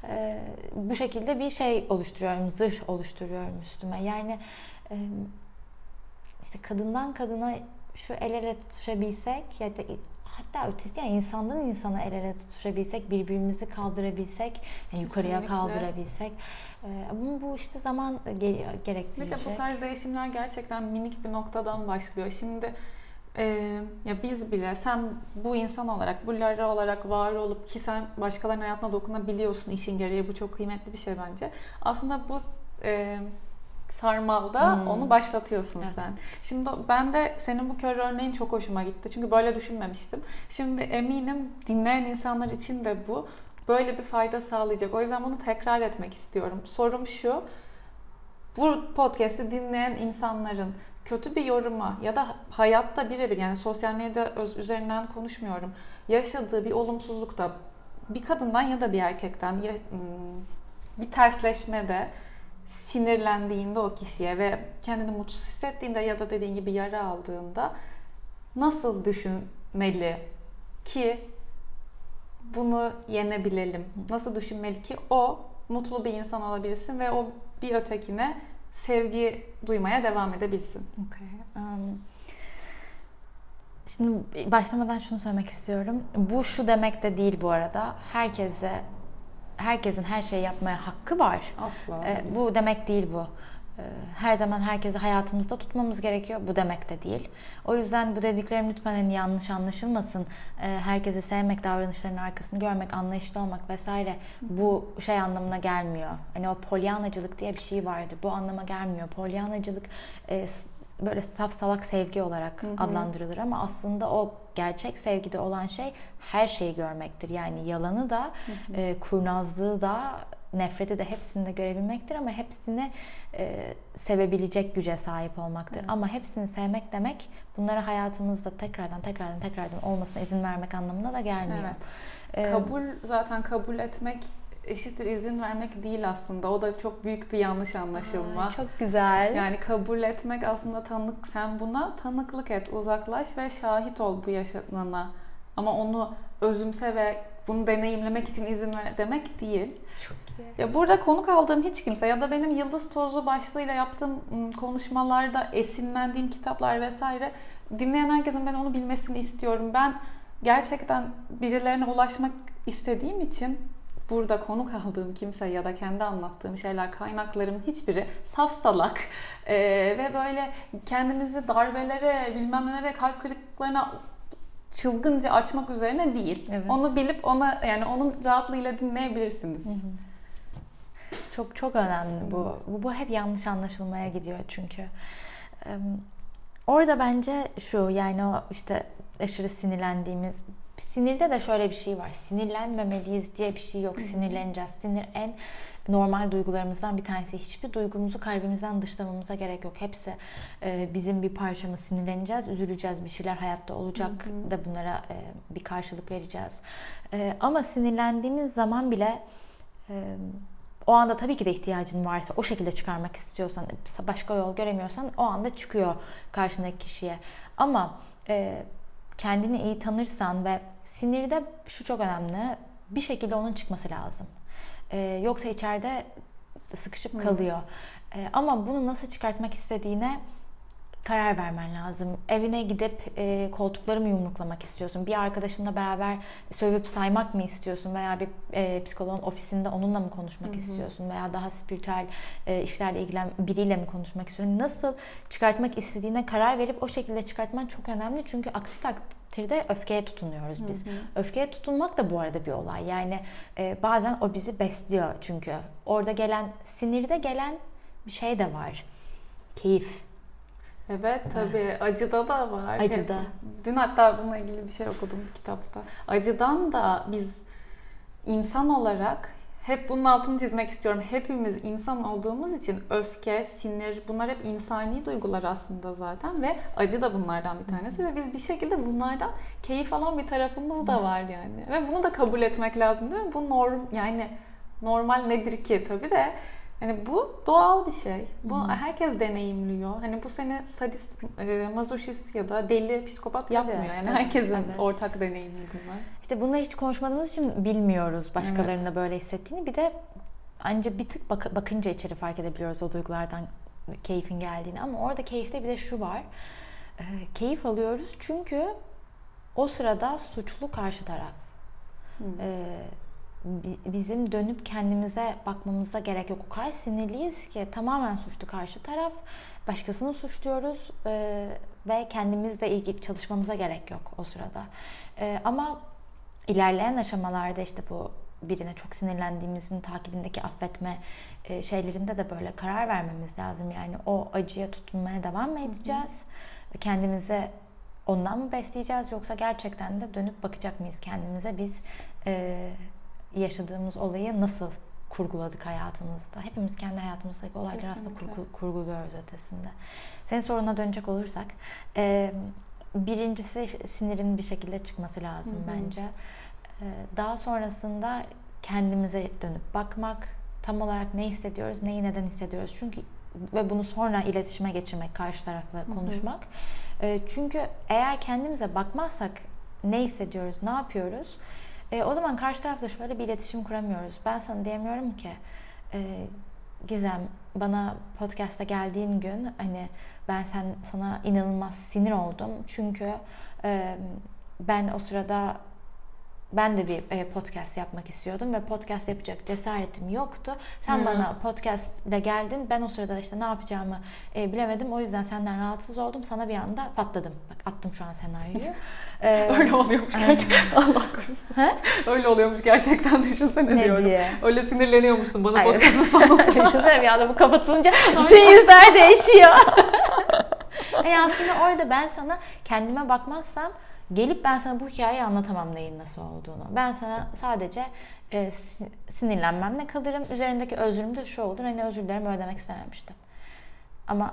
Ee, bu şekilde bir şey oluşturuyorum, zırh oluşturuyorum üstüme. Yani e, işte kadından kadına şu el ele tutuşabilsek ya da hatta ötesi yani insandan insana el ele tutuşabilsek, birbirimizi kaldırabilsek, yani yukarıya kaldırabilsek. Ama bu işte zaman gerektiriyor. Bir de bu tarz değişimler gerçekten minik bir noktadan başlıyor. Şimdi e, ya biz bile sen bu insan olarak, bu Lara olarak var olup ki sen başkalarının hayatına dokunabiliyorsun işin gereği. Bu çok kıymetli bir şey bence. Aslında bu e, sarmalda hmm. onu başlatıyorsun evet. sen. Şimdi ben de senin bu kör örneğin çok hoşuma gitti. Çünkü böyle düşünmemiştim. Şimdi eminim dinleyen insanlar için de bu böyle bir fayda sağlayacak. O yüzden bunu tekrar etmek istiyorum. Sorum şu. Bu podcast'i dinleyen insanların kötü bir yoruma ya da hayatta birebir yani sosyal medya üzerinden konuşmuyorum. Yaşadığı bir olumsuzlukta bir kadından ya da bir erkekten hmm, bir tersleşmede sinirlendiğinde o kişiye ve kendini mutsuz hissettiğinde ya da dediğin gibi yara aldığında nasıl düşünmeli ki bunu yenebilelim? Nasıl düşünmeli ki o mutlu bir insan olabilsin ve o bir ötekine sevgi duymaya devam edebilsin? Okay. Um, şimdi başlamadan şunu söylemek istiyorum. Bu şu demek de değil bu arada. Herkese herkesin her şeyi yapmaya hakkı var. Asla. E, bu demek değil bu. E, her zaman herkesi hayatımızda tutmamız gerekiyor. Bu demek de değil. O yüzden bu dediklerim lütfen hani yanlış anlaşılmasın. E, herkesi sevmek, davranışların arkasını görmek, anlayışlı olmak vesaire bu şey anlamına gelmiyor. Hani o polyanacılık diye bir şey vardı. Bu anlama gelmiyor. Polyanacılık e, böyle saf salak sevgi olarak hı hı. adlandırılır ama aslında o gerçek sevgide olan şey her şeyi görmektir. Yani yalanı da, hı hı. E, kurnazlığı da, nefreti de hepsini de görebilmektir ama hepsini e, sevebilecek güce sahip olmaktır. Evet. Ama hepsini sevmek demek bunları hayatımızda tekrardan tekrardan tekrardan olmasına izin vermek anlamına da gelmiyor. Evet. Ee, kabul zaten kabul etmek eşittir izin vermek değil aslında. O da çok büyük bir yanlış anlaşılma. Aa, çok güzel. Yani kabul etmek aslında tanık sen buna tanıklık et, uzaklaş ve şahit ol bu yaşanana. Ama onu özümse ve bunu deneyimlemek için izin ver demek değil. Çok iyi. Ya burada konuk aldığım hiç kimse ya da benim Yıldız Tozu başlığıyla yaptığım konuşmalarda esinlendiğim kitaplar vesaire dinleyen herkesin ben onu bilmesini istiyorum. Ben gerçekten birilerine ulaşmak istediğim için burada konuk aldığım kimse ya da kendi anlattığım şeyler, kaynaklarımın hiçbiri saf salak ee, ve böyle kendimizi darbelere, bilmem nelere, kalp kırıklıklarına çılgınca açmak üzerine değil. Evet. Onu bilip ona yani onun rahatlığıyla dinleyebilirsiniz. Hı hı. Çok çok önemli bu. bu. Bu hep yanlış anlaşılmaya gidiyor çünkü. Orada bence şu yani o işte aşırı sinirlendiğimiz sinirde de şöyle bir şey var. Sinirlenmemeliyiz diye bir şey yok. Sinirleneceğiz. Sinir en normal duygularımızdan bir tanesi. Hiçbir duygumuzu kalbimizden dışlamamıza gerek yok. Hepsi e, bizim bir parçamız. Sinirleneceğiz, üzüleceğiz. Bir şeyler hayatta olacak hı hı. da bunlara e, bir karşılık vereceğiz. E, ama sinirlendiğimiz zaman bile o anda tabii ki de ihtiyacın varsa o şekilde çıkarmak istiyorsan başka yol göremiyorsan o anda çıkıyor karşındaki kişiye. Ama e, kendini iyi tanırsan ve sinirde şu çok önemli bir şekilde onun çıkması lazım. E, yoksa içeride sıkışıp kalıyor. E, ama bunu nasıl çıkartmak istediğine karar vermen lazım. Evine gidip e, koltukları mı yumruklamak istiyorsun? Bir arkadaşınla beraber sövüp saymak mı istiyorsun? Veya bir e, psikoloğun ofisinde onunla mı konuşmak Hı-hı. istiyorsun? Veya daha spiritüel e, işlerle ilgilen biriyle mi konuşmak istiyorsun? Nasıl çıkartmak istediğine karar verip o şekilde çıkartman çok önemli. Çünkü aksi takdirde öfkeye tutunuyoruz biz. Hı-hı. Öfkeye tutunmak da bu arada bir olay. Yani e, bazen o bizi besliyor çünkü. Orada gelen, sinirde gelen bir şey de var. Keyif Evet tabii acıda da var. Acıda. Dün hatta bununla ilgili bir şey okudum bir kitapta. Acıdan da biz insan olarak hep bunun altını çizmek istiyorum. Hepimiz insan olduğumuz için öfke, sinir bunlar hep insani duygular aslında zaten ve acı da bunlardan bir tanesi ve biz bir şekilde bunlardan keyif alan bir tarafımız da var yani. Ve bunu da kabul etmek lazım değil mi? Bu norm yani normal nedir ki tabii de Hani bu doğal bir şey. Bu hmm. herkes deneyimliyor. Hani bu seni sadist, e, mazoşist ya da deli, psikopat tabii, yapmıyor. Yani tabii, herkesin tabii. ortak deneyimi bunlar. İşte bunları hiç konuşmadığımız için bilmiyoruz başkalarının evet. böyle hissettiğini. Bir de ancak bir tık bak- bakınca içeri fark edebiliyoruz o duygulardan keyfin geldiğini. Ama orada keyifte bir de şu var. E, keyif alıyoruz çünkü o sırada suçlu karşı taraf. Hmm. E, bizim dönüp kendimize bakmamıza gerek yok. O kadar sinirliyiz ki tamamen suçlu karşı taraf. Başkasını suçluyoruz e, ve kendimizle ilgili çalışmamıza gerek yok o sırada. E, ama ilerleyen aşamalarda işte bu birine çok sinirlendiğimizin takibindeki affetme e, şeylerinde de böyle karar vermemiz lazım. Yani o acıya tutunmaya devam mı edeceğiz? Hı hı. Kendimize ondan mı besleyeceğiz yoksa gerçekten de dönüp bakacak mıyız kendimize? Biz e, yaşadığımız olayı nasıl kurguladık hayatımızda. Hepimiz kendi hayatımızdaki olayları aslında kurgu, kurguluyoruz ötesinde. Senin soruna dönecek olursak, e, birincisi sinirin bir şekilde çıkması lazım Hı-hı. bence. E, daha sonrasında kendimize dönüp bakmak, tam olarak ne hissediyoruz, neyi neden hissediyoruz. Çünkü ve bunu sonra iletişime geçirmek, karşı tarafla konuşmak. Hı hı. E, çünkü eğer kendimize bakmazsak ne hissediyoruz, ne yapıyoruz? E, o zaman karşı tarafla şöyle bir iletişim kuramıyoruz. Ben sana diyemiyorum ki e, Gizem bana podcast'a geldiğin gün hani ben sen sana inanılmaz sinir oldum. Çünkü e, ben o sırada ben de bir e, podcast yapmak istiyordum ve podcast yapacak cesaretim yoktu. Sen hmm. bana podcast ile geldin. Ben o sırada işte ne yapacağımı e, bilemedim. O yüzden senden rahatsız oldum. Sana bir anda patladım. Bak attım şu an senaryoyu. Ee, Öyle oluyormuş gerçekten. Allah korusun. He? Öyle oluyormuş gerçekten düşünsene ne diyorum. Diye? Öyle sinirleniyormuşsun bana Hayır. podcast'ın sonunda. düşünsene bir anda bu kapatılınca bütün yüzler değişiyor. yani aslında orada ben sana kendime bakmazsam gelip ben sana bu hikayeyi anlatamam neyin nasıl olduğunu. Ben sana sadece e, sinirlenmemle kalırım. Üzerindeki özrüm de şu olur. Hani özür dilerim ödemek istememiştim. Ama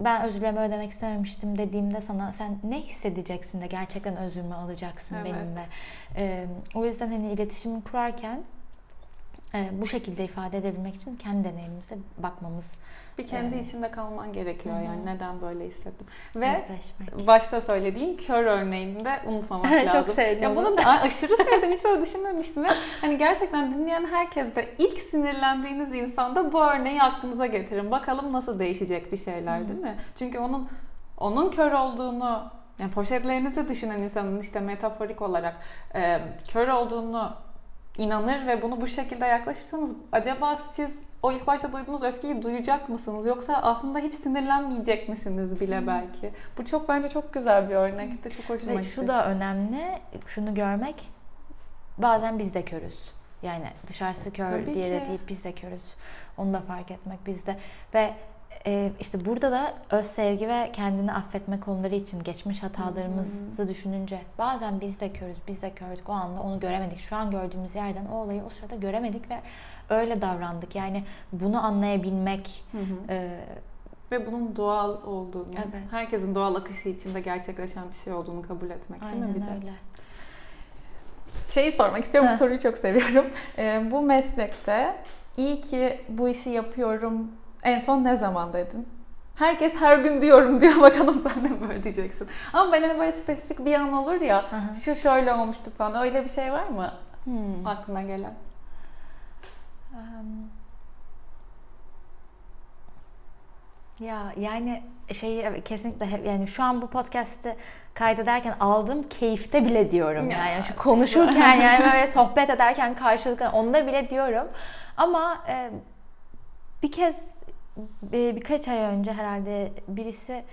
ben özürlerimi ödemek istememiştim dediğimde sana sen ne hissedeceksin de gerçekten özürümü alacaksın evet. benimle. Ee, o yüzden hani iletişimi kurarken e, bu şekilde ifade edebilmek için kendi deneyimimize bakmamız Bir kendi Evet. içinde kalman gerekiyor Hı hı. yani neden böyle hissettim. Ve özleşmek. başta söylediğin kör örneğini de unutmamak Çok lazım. sevdim Ya bunu. da aşırı sevdim. Hiç böyle düşünmemiştim. Ve hani gerçekten dinleyen herkes de ilk sinirlendiğiniz insanda bu örneği aklınıza getirin. Bakalım nasıl değişecek bir şeyler değil mi? Çünkü onun onun kör olduğunu yani poşetlerinizi düşünen insanın işte metaforik olarak e, kör olduğunu inanır ve bunu bu şekilde yaklaşırsanız acaba siz o ilk başta duyduğunuz öfkeyi duyacak mısınız yoksa aslında hiç sinirlenmeyecek misiniz bile belki? Bu çok bence çok güzel bir örnekti. Çok hoşuma Ve gitti. şu da önemli, şunu görmek, bazen biz de körüz. Yani dışarısı kör Tabii diye de ki. değil, biz de körüz. Onu da fark etmek bizde. Ve e, işte burada da öz sevgi ve kendini affetme konuları için geçmiş hatalarımızı düşününce bazen biz de körüz, biz de kördük. O anda onu göremedik. Şu an gördüğümüz yerden o olayı o sırada göremedik ve öyle davrandık. Yani bunu anlayabilmek, e, Ve bunun doğal olduğunu, Evet. herkesin doğal akışı içinde gerçekleşen bir şey olduğunu kabul etmek değil mi bir de? aynen öyle. Şeyi sormak istiyorum, bu soruyu çok seviyorum. Ee, bu meslekte iyi ki bu işi yapıyorum en son ne zaman dedin? Herkes her gün diyorum diyor bakalım sen de mi böyle diyeceksin. Ama ben hani böyle spesifik bir an olur ya, Hı hı. şu şöyle olmuştu falan öyle bir şey var mı Hmm. aklına gelen? Em, Ya yani şey evet, kesinlikle hep- yani şu an bu podcast'i kaydederken aldığım keyifte bile diyorum Ya, yani şu konuşurken yani böyle sohbet ederken karşılıklı onda bile diyorum ama e, bir kez birkaç ay önce herhalde birisi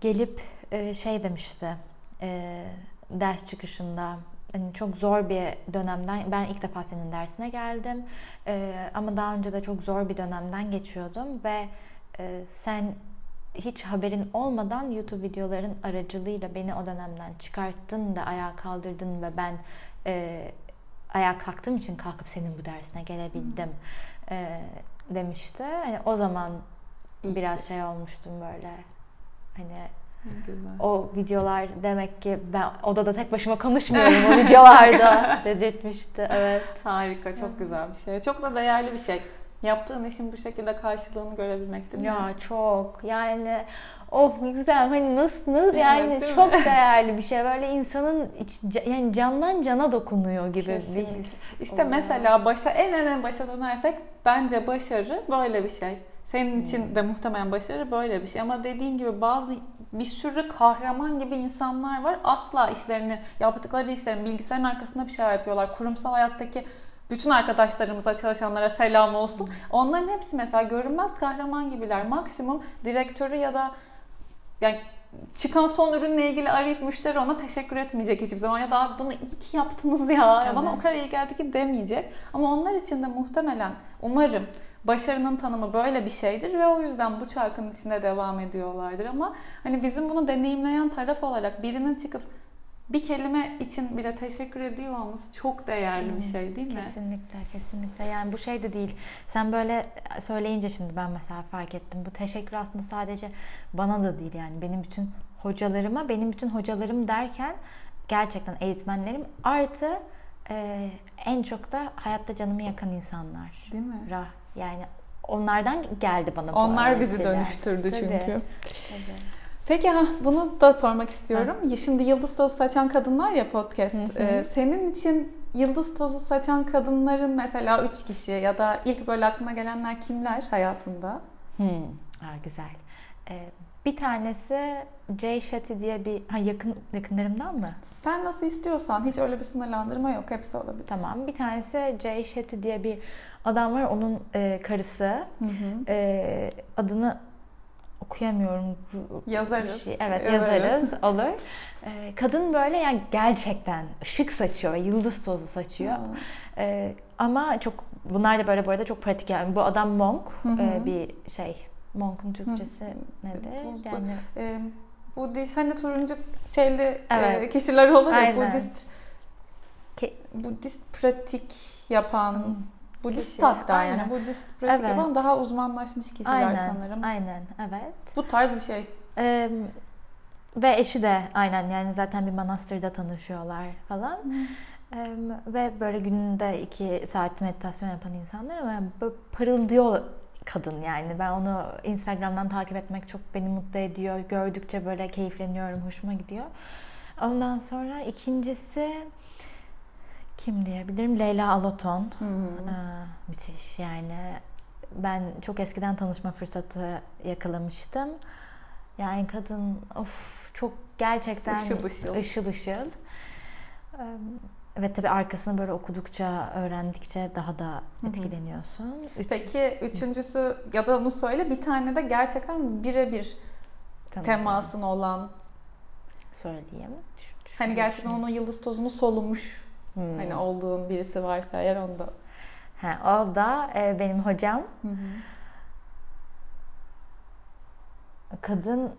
gelip e, şey demişti e, ders çıkışında hani çok zor bir dönemden ben ilk defa senin dersine geldim E, ama daha önce de çok zor bir dönemden geçiyordum ve sen hiç haberin olmadan YouTube videoların aracılığıyla beni o dönemden çıkarttın da ayağa kaldırdın ve ben e, ayağa kalktığım için kalkıp senin bu dersine gelebildim. E, demişti. Hani o zaman İyi biraz ki. şey olmuştum böyle hani Güzel. o videolar demek ki ben odada tek başıma konuşmuyorum o videolarda dedirtmişti. Evet. Harika, çok güzel bir şey. Çok da değerli bir şey. Yaptığın işin bu şekilde karşılığını görebilmek değil mi? Ya çok yani of ne güzel hani nasıl, nasıl Evet, yani değil mi? çok değerli bir şey böyle insanın iç, yani candan cana dokunuyor gibi bir Kesinlikle. his. İşte oluyor. mesela başa en en en başa dönersek bence başarı böyle bir şey. Senin için de muhtemelen başarı böyle bir şey ama dediğin gibi bazı bir sürü kahraman gibi insanlar var. Asla işlerini, yaptıkları işlerin bilgisayarın arkasında bir şey yapıyorlar. Kurumsal hayattaki bütün arkadaşlarımıza, çalışanlara selam olsun. Onların hepsi mesela görünmez kahraman gibiler. Maksimum direktörü ya da yani çıkan son ürünle ilgili arayıp müşteri ona teşekkür etmeyecek hiçbir zaman ya da "Abi bunu iyi ki yaptınız ya, ya bana o Evet. kadar iyi geldi ki demeyecek. Ama onlar için de muhtemelen umarım başarının tanımı böyle bir şeydir ve o yüzden bu çarkın içinde devam ediyorlardır. Ama hani bizim bunu deneyimleyen taraf olarak birinin çıkıp bir kelime için bile teşekkür ediyor olması çok değerli bir şey değil mi? Kesinlikle, kesinlikle. Yani bu şey de değil. Sen böyle söyleyince şimdi ben mesela fark ettim. Bu teşekkür aslında sadece bana da değil yani. Benim bütün hocalarıma, benim bütün hocalarım derken gerçekten eğitmenlerim artı e, en çok da hayatta canımı yakan insanlar. Değil mi? Rah. Yani onlardan geldi bana bu Onlar bizi dönüştürdü Tabii, çünkü. tabii. Peki ha, bunu da sormak istiyorum. Ya Şimdi Yıldız Tozu Saçan Kadınlar ya podcast. Hı hı. Ee, senin için Yıldız Tozu Saçan kadınların mesela üç kişi ya da ilk böyle aklına gelenler kimler hayatında? Hmm. Aa, güzel. Ee, bir tanesi Jay Shetty diye bir ha, yakın yakınlarımdan mı? Sen nasıl istiyorsan hiç öyle bir sınırlandırma yok. Hepsi olabilir. Tamam. Bir tanesi Jay Shetty diye bir adam var. Onun e, karısı. Hı hı. E, adını okuyamıyorum. Yazarız. Şey. Evet Yazarız. yazarız. Olur. E, kadın böyle yani gerçekten ışık saçıyor. Yıldız tozu saçıyor. Ha. E, ama çok bunlar da böyle bu arada çok pratik yani. Bu adam monk. Hı hı. e, bir şey. Monk'un Türkçesi nedir? Bu- bu- Yani Ee, Budist hani turuncu şeyli e, Evet. kişiler olur ya Aynen. Budist Ki- Budist pratik yapan Budist Kişi, hatta yani aynen. Budist pratik Evet. yapan daha uzmanlaşmış kişiler aynen, sanırım. aynen, evet. Bu tarz bir şey. Ee, ve eşi de aynen yani zaten bir manastırda tanışıyorlar falan. Ee, ve böyle gününde iki saat meditasyon yapan insanlar ama böyle parıldıyor kadın yani. Ben onu Instagram'dan takip etmek çok beni mutlu ediyor. Gördükçe böyle keyifleniyorum, hoşuma gidiyor. Ondan sonra ikincisi kim diyebilirim? Leyla Alaton. Hı hı. Aa, müthiş yani. Ben çok eskiden tanışma fırsatı yakalamıştım. Yani kadın of çok gerçekten ışıl. ışıl ışıl. Ee, Ve tabii arkasını böyle okudukça, öğrendikçe daha da etkileniyorsun. Üç- Peki üçüncüsü ya da onu söyle bir tane de gerçekten birebir Tamam, temasın olan söyleyeyim. hani gerçekten onun yıldız tozunu solumuş Hmm. hani olduğun birisi varsa eğer onda. Ha, o da e, benim hocam. Kadın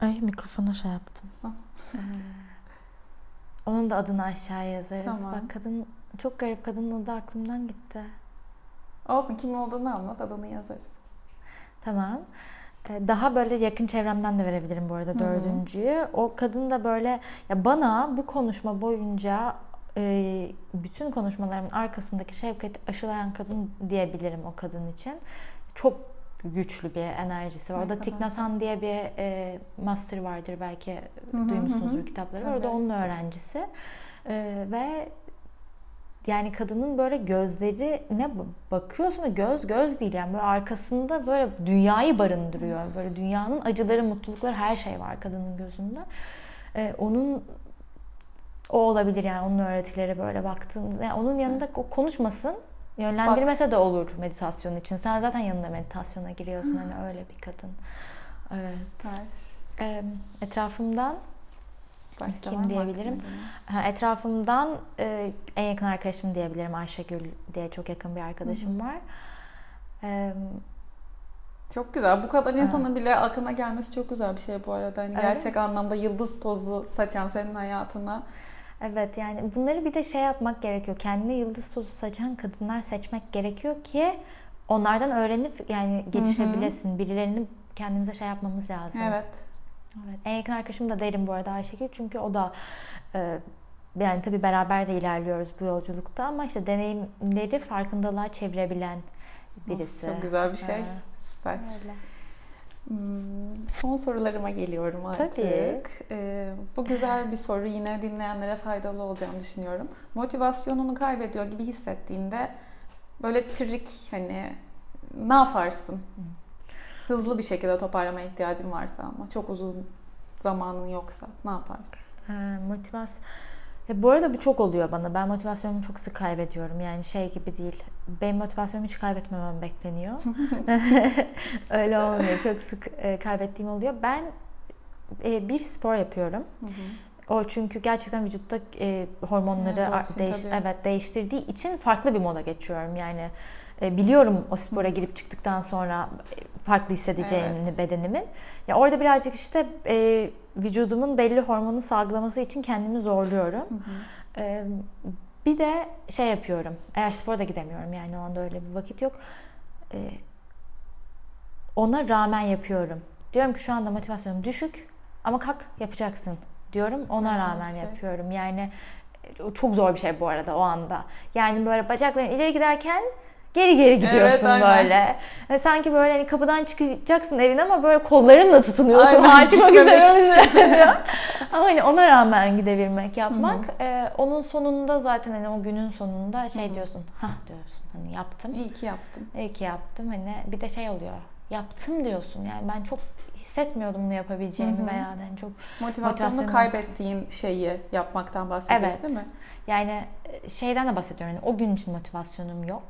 Ay mikrofona şey yaptım. Ah. Onun da adını aşağıya yazarız. Tamam. Bak kadın çok garip kadının adı aklımdan gitti. Olsun kim olduğunu anlat adını yazarız. Tamam. Ee, Daha böyle yakın çevremden de verebilirim bu arada hı. dördüncüyü. O kadın da böyle ya bana bu konuşma boyunca e, bütün konuşmalarımın arkasındaki şefkati aşılayan kadın diyebilirim o kadın için. Çok güçlü bir enerjisi var. Orada Thich Nhat Hanh diye bir e, master vardır belki Hı hı, duymuşsunuzdur hı hı. kitapları. Tabii. Orada onun öğrencisi. E, ve yani kadının böyle gözlerine ba- bakıyorsun ve göz göz değil yani böyle arkasında böyle dünyayı barındırıyor. Böyle dünyanın acıları, mutlulukları her şey var kadının gözünde. Ee, onun o olabilir yani onun öğretileri böyle baktığınızda. Yani onun yanında konuşmasın, yönlendirmese de olur meditasyon için. Sen zaten yanında meditasyona giriyorsun hani öyle bir kadın. Evet. Süper. Ee, etrafımdan Başka Kim var diyebilirim? Ha, etrafımdan e, en yakın arkadaşım diyebilirim Ayşegül diye çok yakın bir arkadaşım var. E, Çok güzel. Bu kadar insanın bile aklına gelmesi çok güzel bir şey bu arada. Öyle gerçek anlamda yıldız tozu saçan senin hayatına. Evet yani bunları bir de şey yapmak gerekiyor. Kendine yıldız tozu saçan kadınlar seçmek gerekiyor ki onlardan öğrenip yani gelişebilesin. Birilerini kendimize şey yapmamız lazım. Evet. Evet. En yakın arkadaşım da derim bu arada Ayşegül çünkü o da e, yani tabii beraber de ilerliyoruz bu yolculukta ama işte deneyimleri farkındalığa çevirebilen birisi. Çok güzel bir şey. Evet. Süper. Öyle. Hmm, son sorularıma geliyorum artık. Tabii. Ee, bu güzel bir soru. Yine dinleyenlere faydalı olacağını düşünüyorum. Motivasyonunu kaybediyor gibi hissettiğinde böyle trik hani ne yaparsın? Hızlı bir şekilde toparlamaya ihtiyacın varsa ama çok uzun zamanın yoksa ne yaparsın? Ee, motivasyon. Ya bu arada bu çok oluyor bana. Ben motivasyonumu çok sık kaybediyorum. Yani şey gibi değil. Benim motivasyonumu hiç kaybetmemem bekleniyor. Öyle olmuyor. Çok sık e, kaybettiğim oluyor. Ben e, bir spor yapıyorum. O çünkü gerçekten vücutta e, hormonları Evet, endorfin değiş- tabii. evet değiştirdiği için farklı bir moda geçiyorum. Yani e, biliyorum o spora girip çıktıktan sonra e, farklı hissedeceğini Evet. bedenimin. Ya orada birazcık işte e, vücudumun belli hormonu salgılaması için kendimi zorluyorum. E, bir de şey yapıyorum. Eğer spora da gidemiyorum yani o anda öyle bir vakit yok. E, ona rağmen yapıyorum. Diyorum ki şu anda motivasyonum düşük ama kalk yapacaksın diyorum. Ona rağmen şey. yapıyorum. Yani e, çok zor bir şey bu arada o anda. Yani böyle bacakların ileri giderken geri geri gidiyorsun aynen. böyle. Ve sanki böyle hani kapıdan çıkacaksın evine ama böyle kollarınla tutunuyorsun. Aynen, gitmemek üzere. ama hani ona rağmen gidebilmek, yapmak. e, onun sonunda zaten hani o günün sonunda şey diyorsun. Hah diyorsun hani yaptım. İyi ki yaptım. İyi ki yaptım. Hani bir de şey oluyor. Yaptım diyorsun. Yani ben çok hissetmiyordum bunu yapabileceğimi Hı hı. veya yani çok Motivasyonunu Motivasyonu- kaybettiğin şeyi yapmaktan bahsediyorsun Evet. değil mi? yani e, şeyden de bahsediyorum. Yani o gün için motivasyonum yok.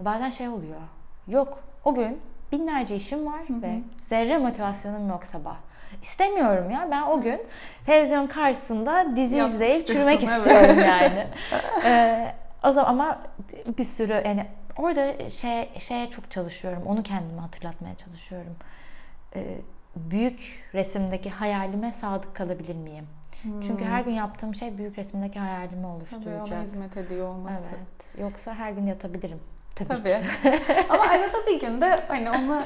Bazen şey oluyor. Yok. O gün binlerce işim var ve zerre motivasyonum yok sabah. İstemiyorum ya. Ben o gün televizyon karşısında dizi Yatmak izleyip çürümek evet. istiyorum yani. Ee, o zaman ama bir sürü yani orada şey şeye çok çalışıyorum. Onu kendime hatırlatmaya çalışıyorum. Ee, büyük resimdeki hayalime sadık kalabilir miyim? Çünkü her gün yaptığım şey büyük resimdeki hayalimi Tabii oluşturacak. ona hizmet ediyor olması. Evet. Yoksa her gün yatabilirim. Tabii, Tabii. Ama arada bir günde hani onu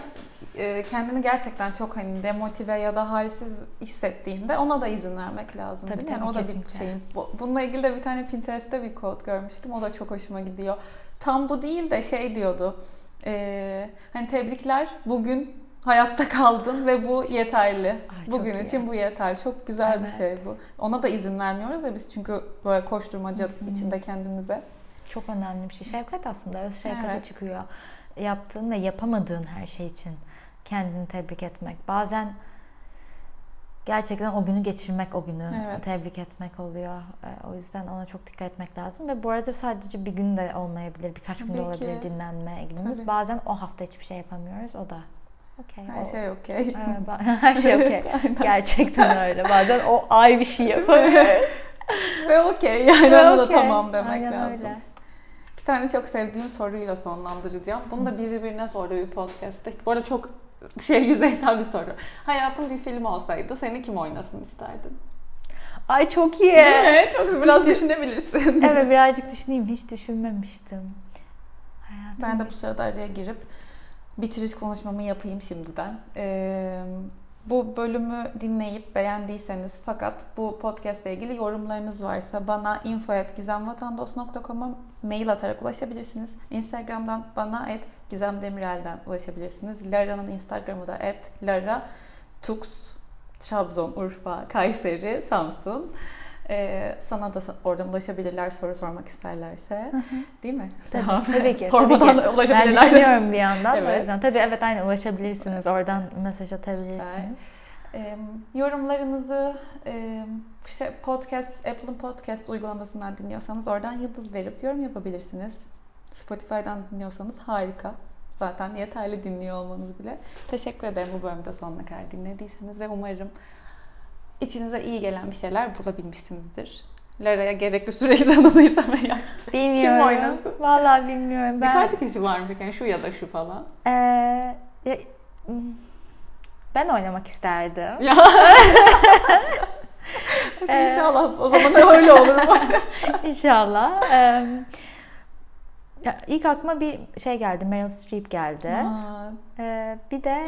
e, kendini gerçekten çok hani demotive ya da halsiz hissettiğinde ona da izin vermek lazım Tabii, değil mi? Yani tabii, o da bir kesinlikle. şeyin. Bu- Bununla ilgili de bir tane Pinterest'te bir quote görmüştüm. O da çok hoşuma gidiyor. Tam bu değil de şey diyordu. e, hani tebrikler bugün hayatta kaldın ve bu yeterli. Ay, Bugün iyi. için bu yeter. Çok güzel bir şey Evet. bu. Ona da izin vermiyoruz ya biz çünkü böyle koşturmaca içinde kendimize. Çok önemli bir şey. Şefkat aslında öz şefkate Evet. çıkıyor. Yaptığın ve yapamadığın her şey için kendini tebrik etmek. Bazen gerçekten o günü geçirmek, o günü Evet. tebrik etmek oluyor. Ee, O yüzden ona çok dikkat etmek lazım. Ve bu arada sadece bir gün de olmayabilir, birkaç gün de olabilir ki. dinlenme günümüz. Tabii. Bazen o hafta hiçbir şey yapamıyoruz. O da okey. Her O- şey okey. Her şey okey. Gerçekten öyle. Bazen o ay bir şey yapamıyoruz. Ve okey yani Ve ona da okey. tamam demek Aynen lazım. öyle. Tane çok sevdiğim soruyla sonlandıracağım. Bunu da biri birine sordu bir podcast'te. Bu arada çok şey yüzeysel bir soru. Hayatın bir film olsaydı seni kim oynasın isterdin? Ay çok iyi. Evet, çok biraz düşünebilirsin. Evet birazcık düşüneyim. Hiç düşünmemiştim. Hayatım. Ben de bu sırada araya girip bitiriş konuşmamı yapayım şimdiden. Ee, bu bölümü dinleyip beğendiyseniz fakat bu podcast ile ilgili yorumlarınız varsa bana info.gizemvatandos.com'a mail atarak ulaşabilirsiniz. Instagram'dan bana et Gizem Demirel'den ulaşabilirsiniz. Lara'nın Instagram'ı da et Lara Tux Trabzon, Urfa, Kayseri, Samsun. Ee, sana da oradan ulaşabilirler soru sormak isterlerse. Değil mi? Tabii, Tamam. tabii ki. Sormadan tabii ki. da Ben ulaşabilirler. düşünüyorum bir yandan. O Evet. yüzden. Tabii evet aynen ulaşabilirsiniz. Oradan mesaj atabilirsiniz. E, yorumlarınızı e, işte podcast, Apple'ın podcast uygulamasından dinliyorsanız oradan yıldız verip yorum yapabilirsiniz. Spotify'dan dinliyorsanız harika. Zaten yeterli dinliyor olmanız bile. Teşekkür ederim bu bölümde sonuna kadar dinlediyseniz ve umarım içinize iyi gelen bir şeyler bulabilmişsinizdir. Lara'ya gerekli süreyi tanıdıysam eğer. Bilmiyorum. oynasın? Vallahi bilmiyorum. Ben, Birkaç kişi var mı? Yani şu ya da şu falan. Ee, ya- ben oynamak isterdim. Ya. İnşallah o zaman öyle olur. İnşallah. Ee, ya ilk aklıma bir şey geldi. Meryl Streep geldi. Aa, Ee, bir de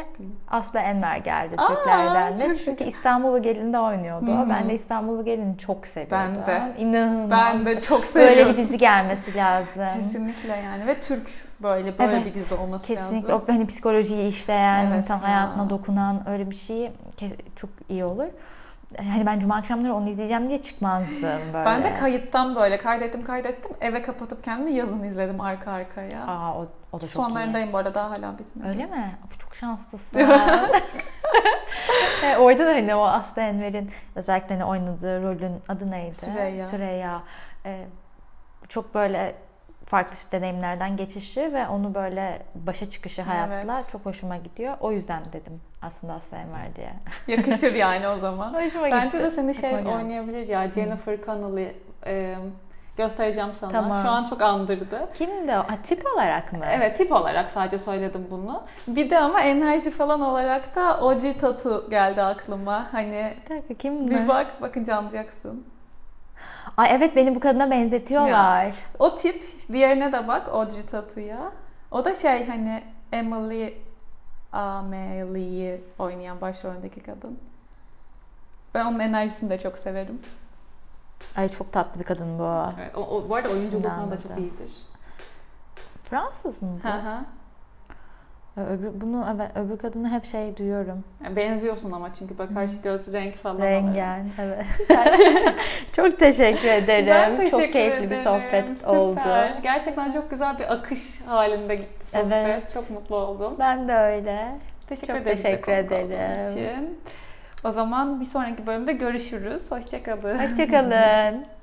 Aslı Enver geldi Aa, Türklerden de. Çünkü İstanbul'u Gelin'de oynuyordu. Hı hı. Ben de İstanbul'u Gelin'i çok seviyordum. Ben de. İnanılmaz. Ben de çok seviyorum. Böyle bir dizi gelmesi lazım. Kesinlikle yani ve Türk böyle böyle Evet, bir dizi olması Kesinlikle lazım. o hani psikolojiyi işleyen, Evet insan ya. hayatına dokunan öyle bir şey çok iyi olur. Hani ben cuma akşamları onu izleyeceğim diye çıkmazdım böyle. Ben de kayıttan böyle kaydettim kaydettim eve kapatıp kendimi yazın izledim arka arkaya. Aa o, o da çok iyi. Sonlarındayım bu arada daha hala bitmedi. Öyle mi? Of, çok şanslısın. E, Orada da hani o Aslı Enver'in özellikle hani oynadığı rolün adı neydi? Süreyya. Süreyya. E, çok böyle farklı deneyimlerden geçişi ve onu böyle başa çıkışı hayatla Evet. çok hoşuma gidiyor. O yüzden dedim aslında Aslı Enver diye. Yakışır yani o zaman. Hoşuma Bence gitti. de seni şey Aklıma oynayabilir ya Jennifer Connelly e, göstereceğim sana. Tamam. Şu an çok andırdı. Kimdi o? Ha, tip olarak mı? Evet tip olarak sadece söyledim bunu. Bir de ama enerji falan olarak da Audrey Tatu geldi aklıma. Hani Bir dakika kim bir bak bakınca anlayacaksın. Ay evet beni bu kadına benzetiyorlar. O tip diğerine de bak Audrey Tatu'ya. O da şey hani Emily Amelie'yi oynayan başroldeki kadın. Ben onun enerjisini de çok severim. Ay çok tatlı bir kadın bu. Evet, o, o- bu arada oyunculuğu Şimdi falan da çok iyidir. Fransız mı bu? Hı hı. Öbür, bunu evet öbür kadını hep şey duyuyorum. Benziyorsun ama çünkü bak karşı göz renk falan. Rengen. Evet. çok teşekkür ederim. Ben teşekkür çok keyifli bir ederim. sohbet Süper. oldu. Gerçekten çok güzel bir akış halinde gitti sohbet. Evet. Çok mutlu oldum. Ben de öyle. Teşekkür Çok ederim. teşekkür ederim. için. O zaman bir sonraki bölümde görüşürüz. Hoşçakalın. Hoşçakalın.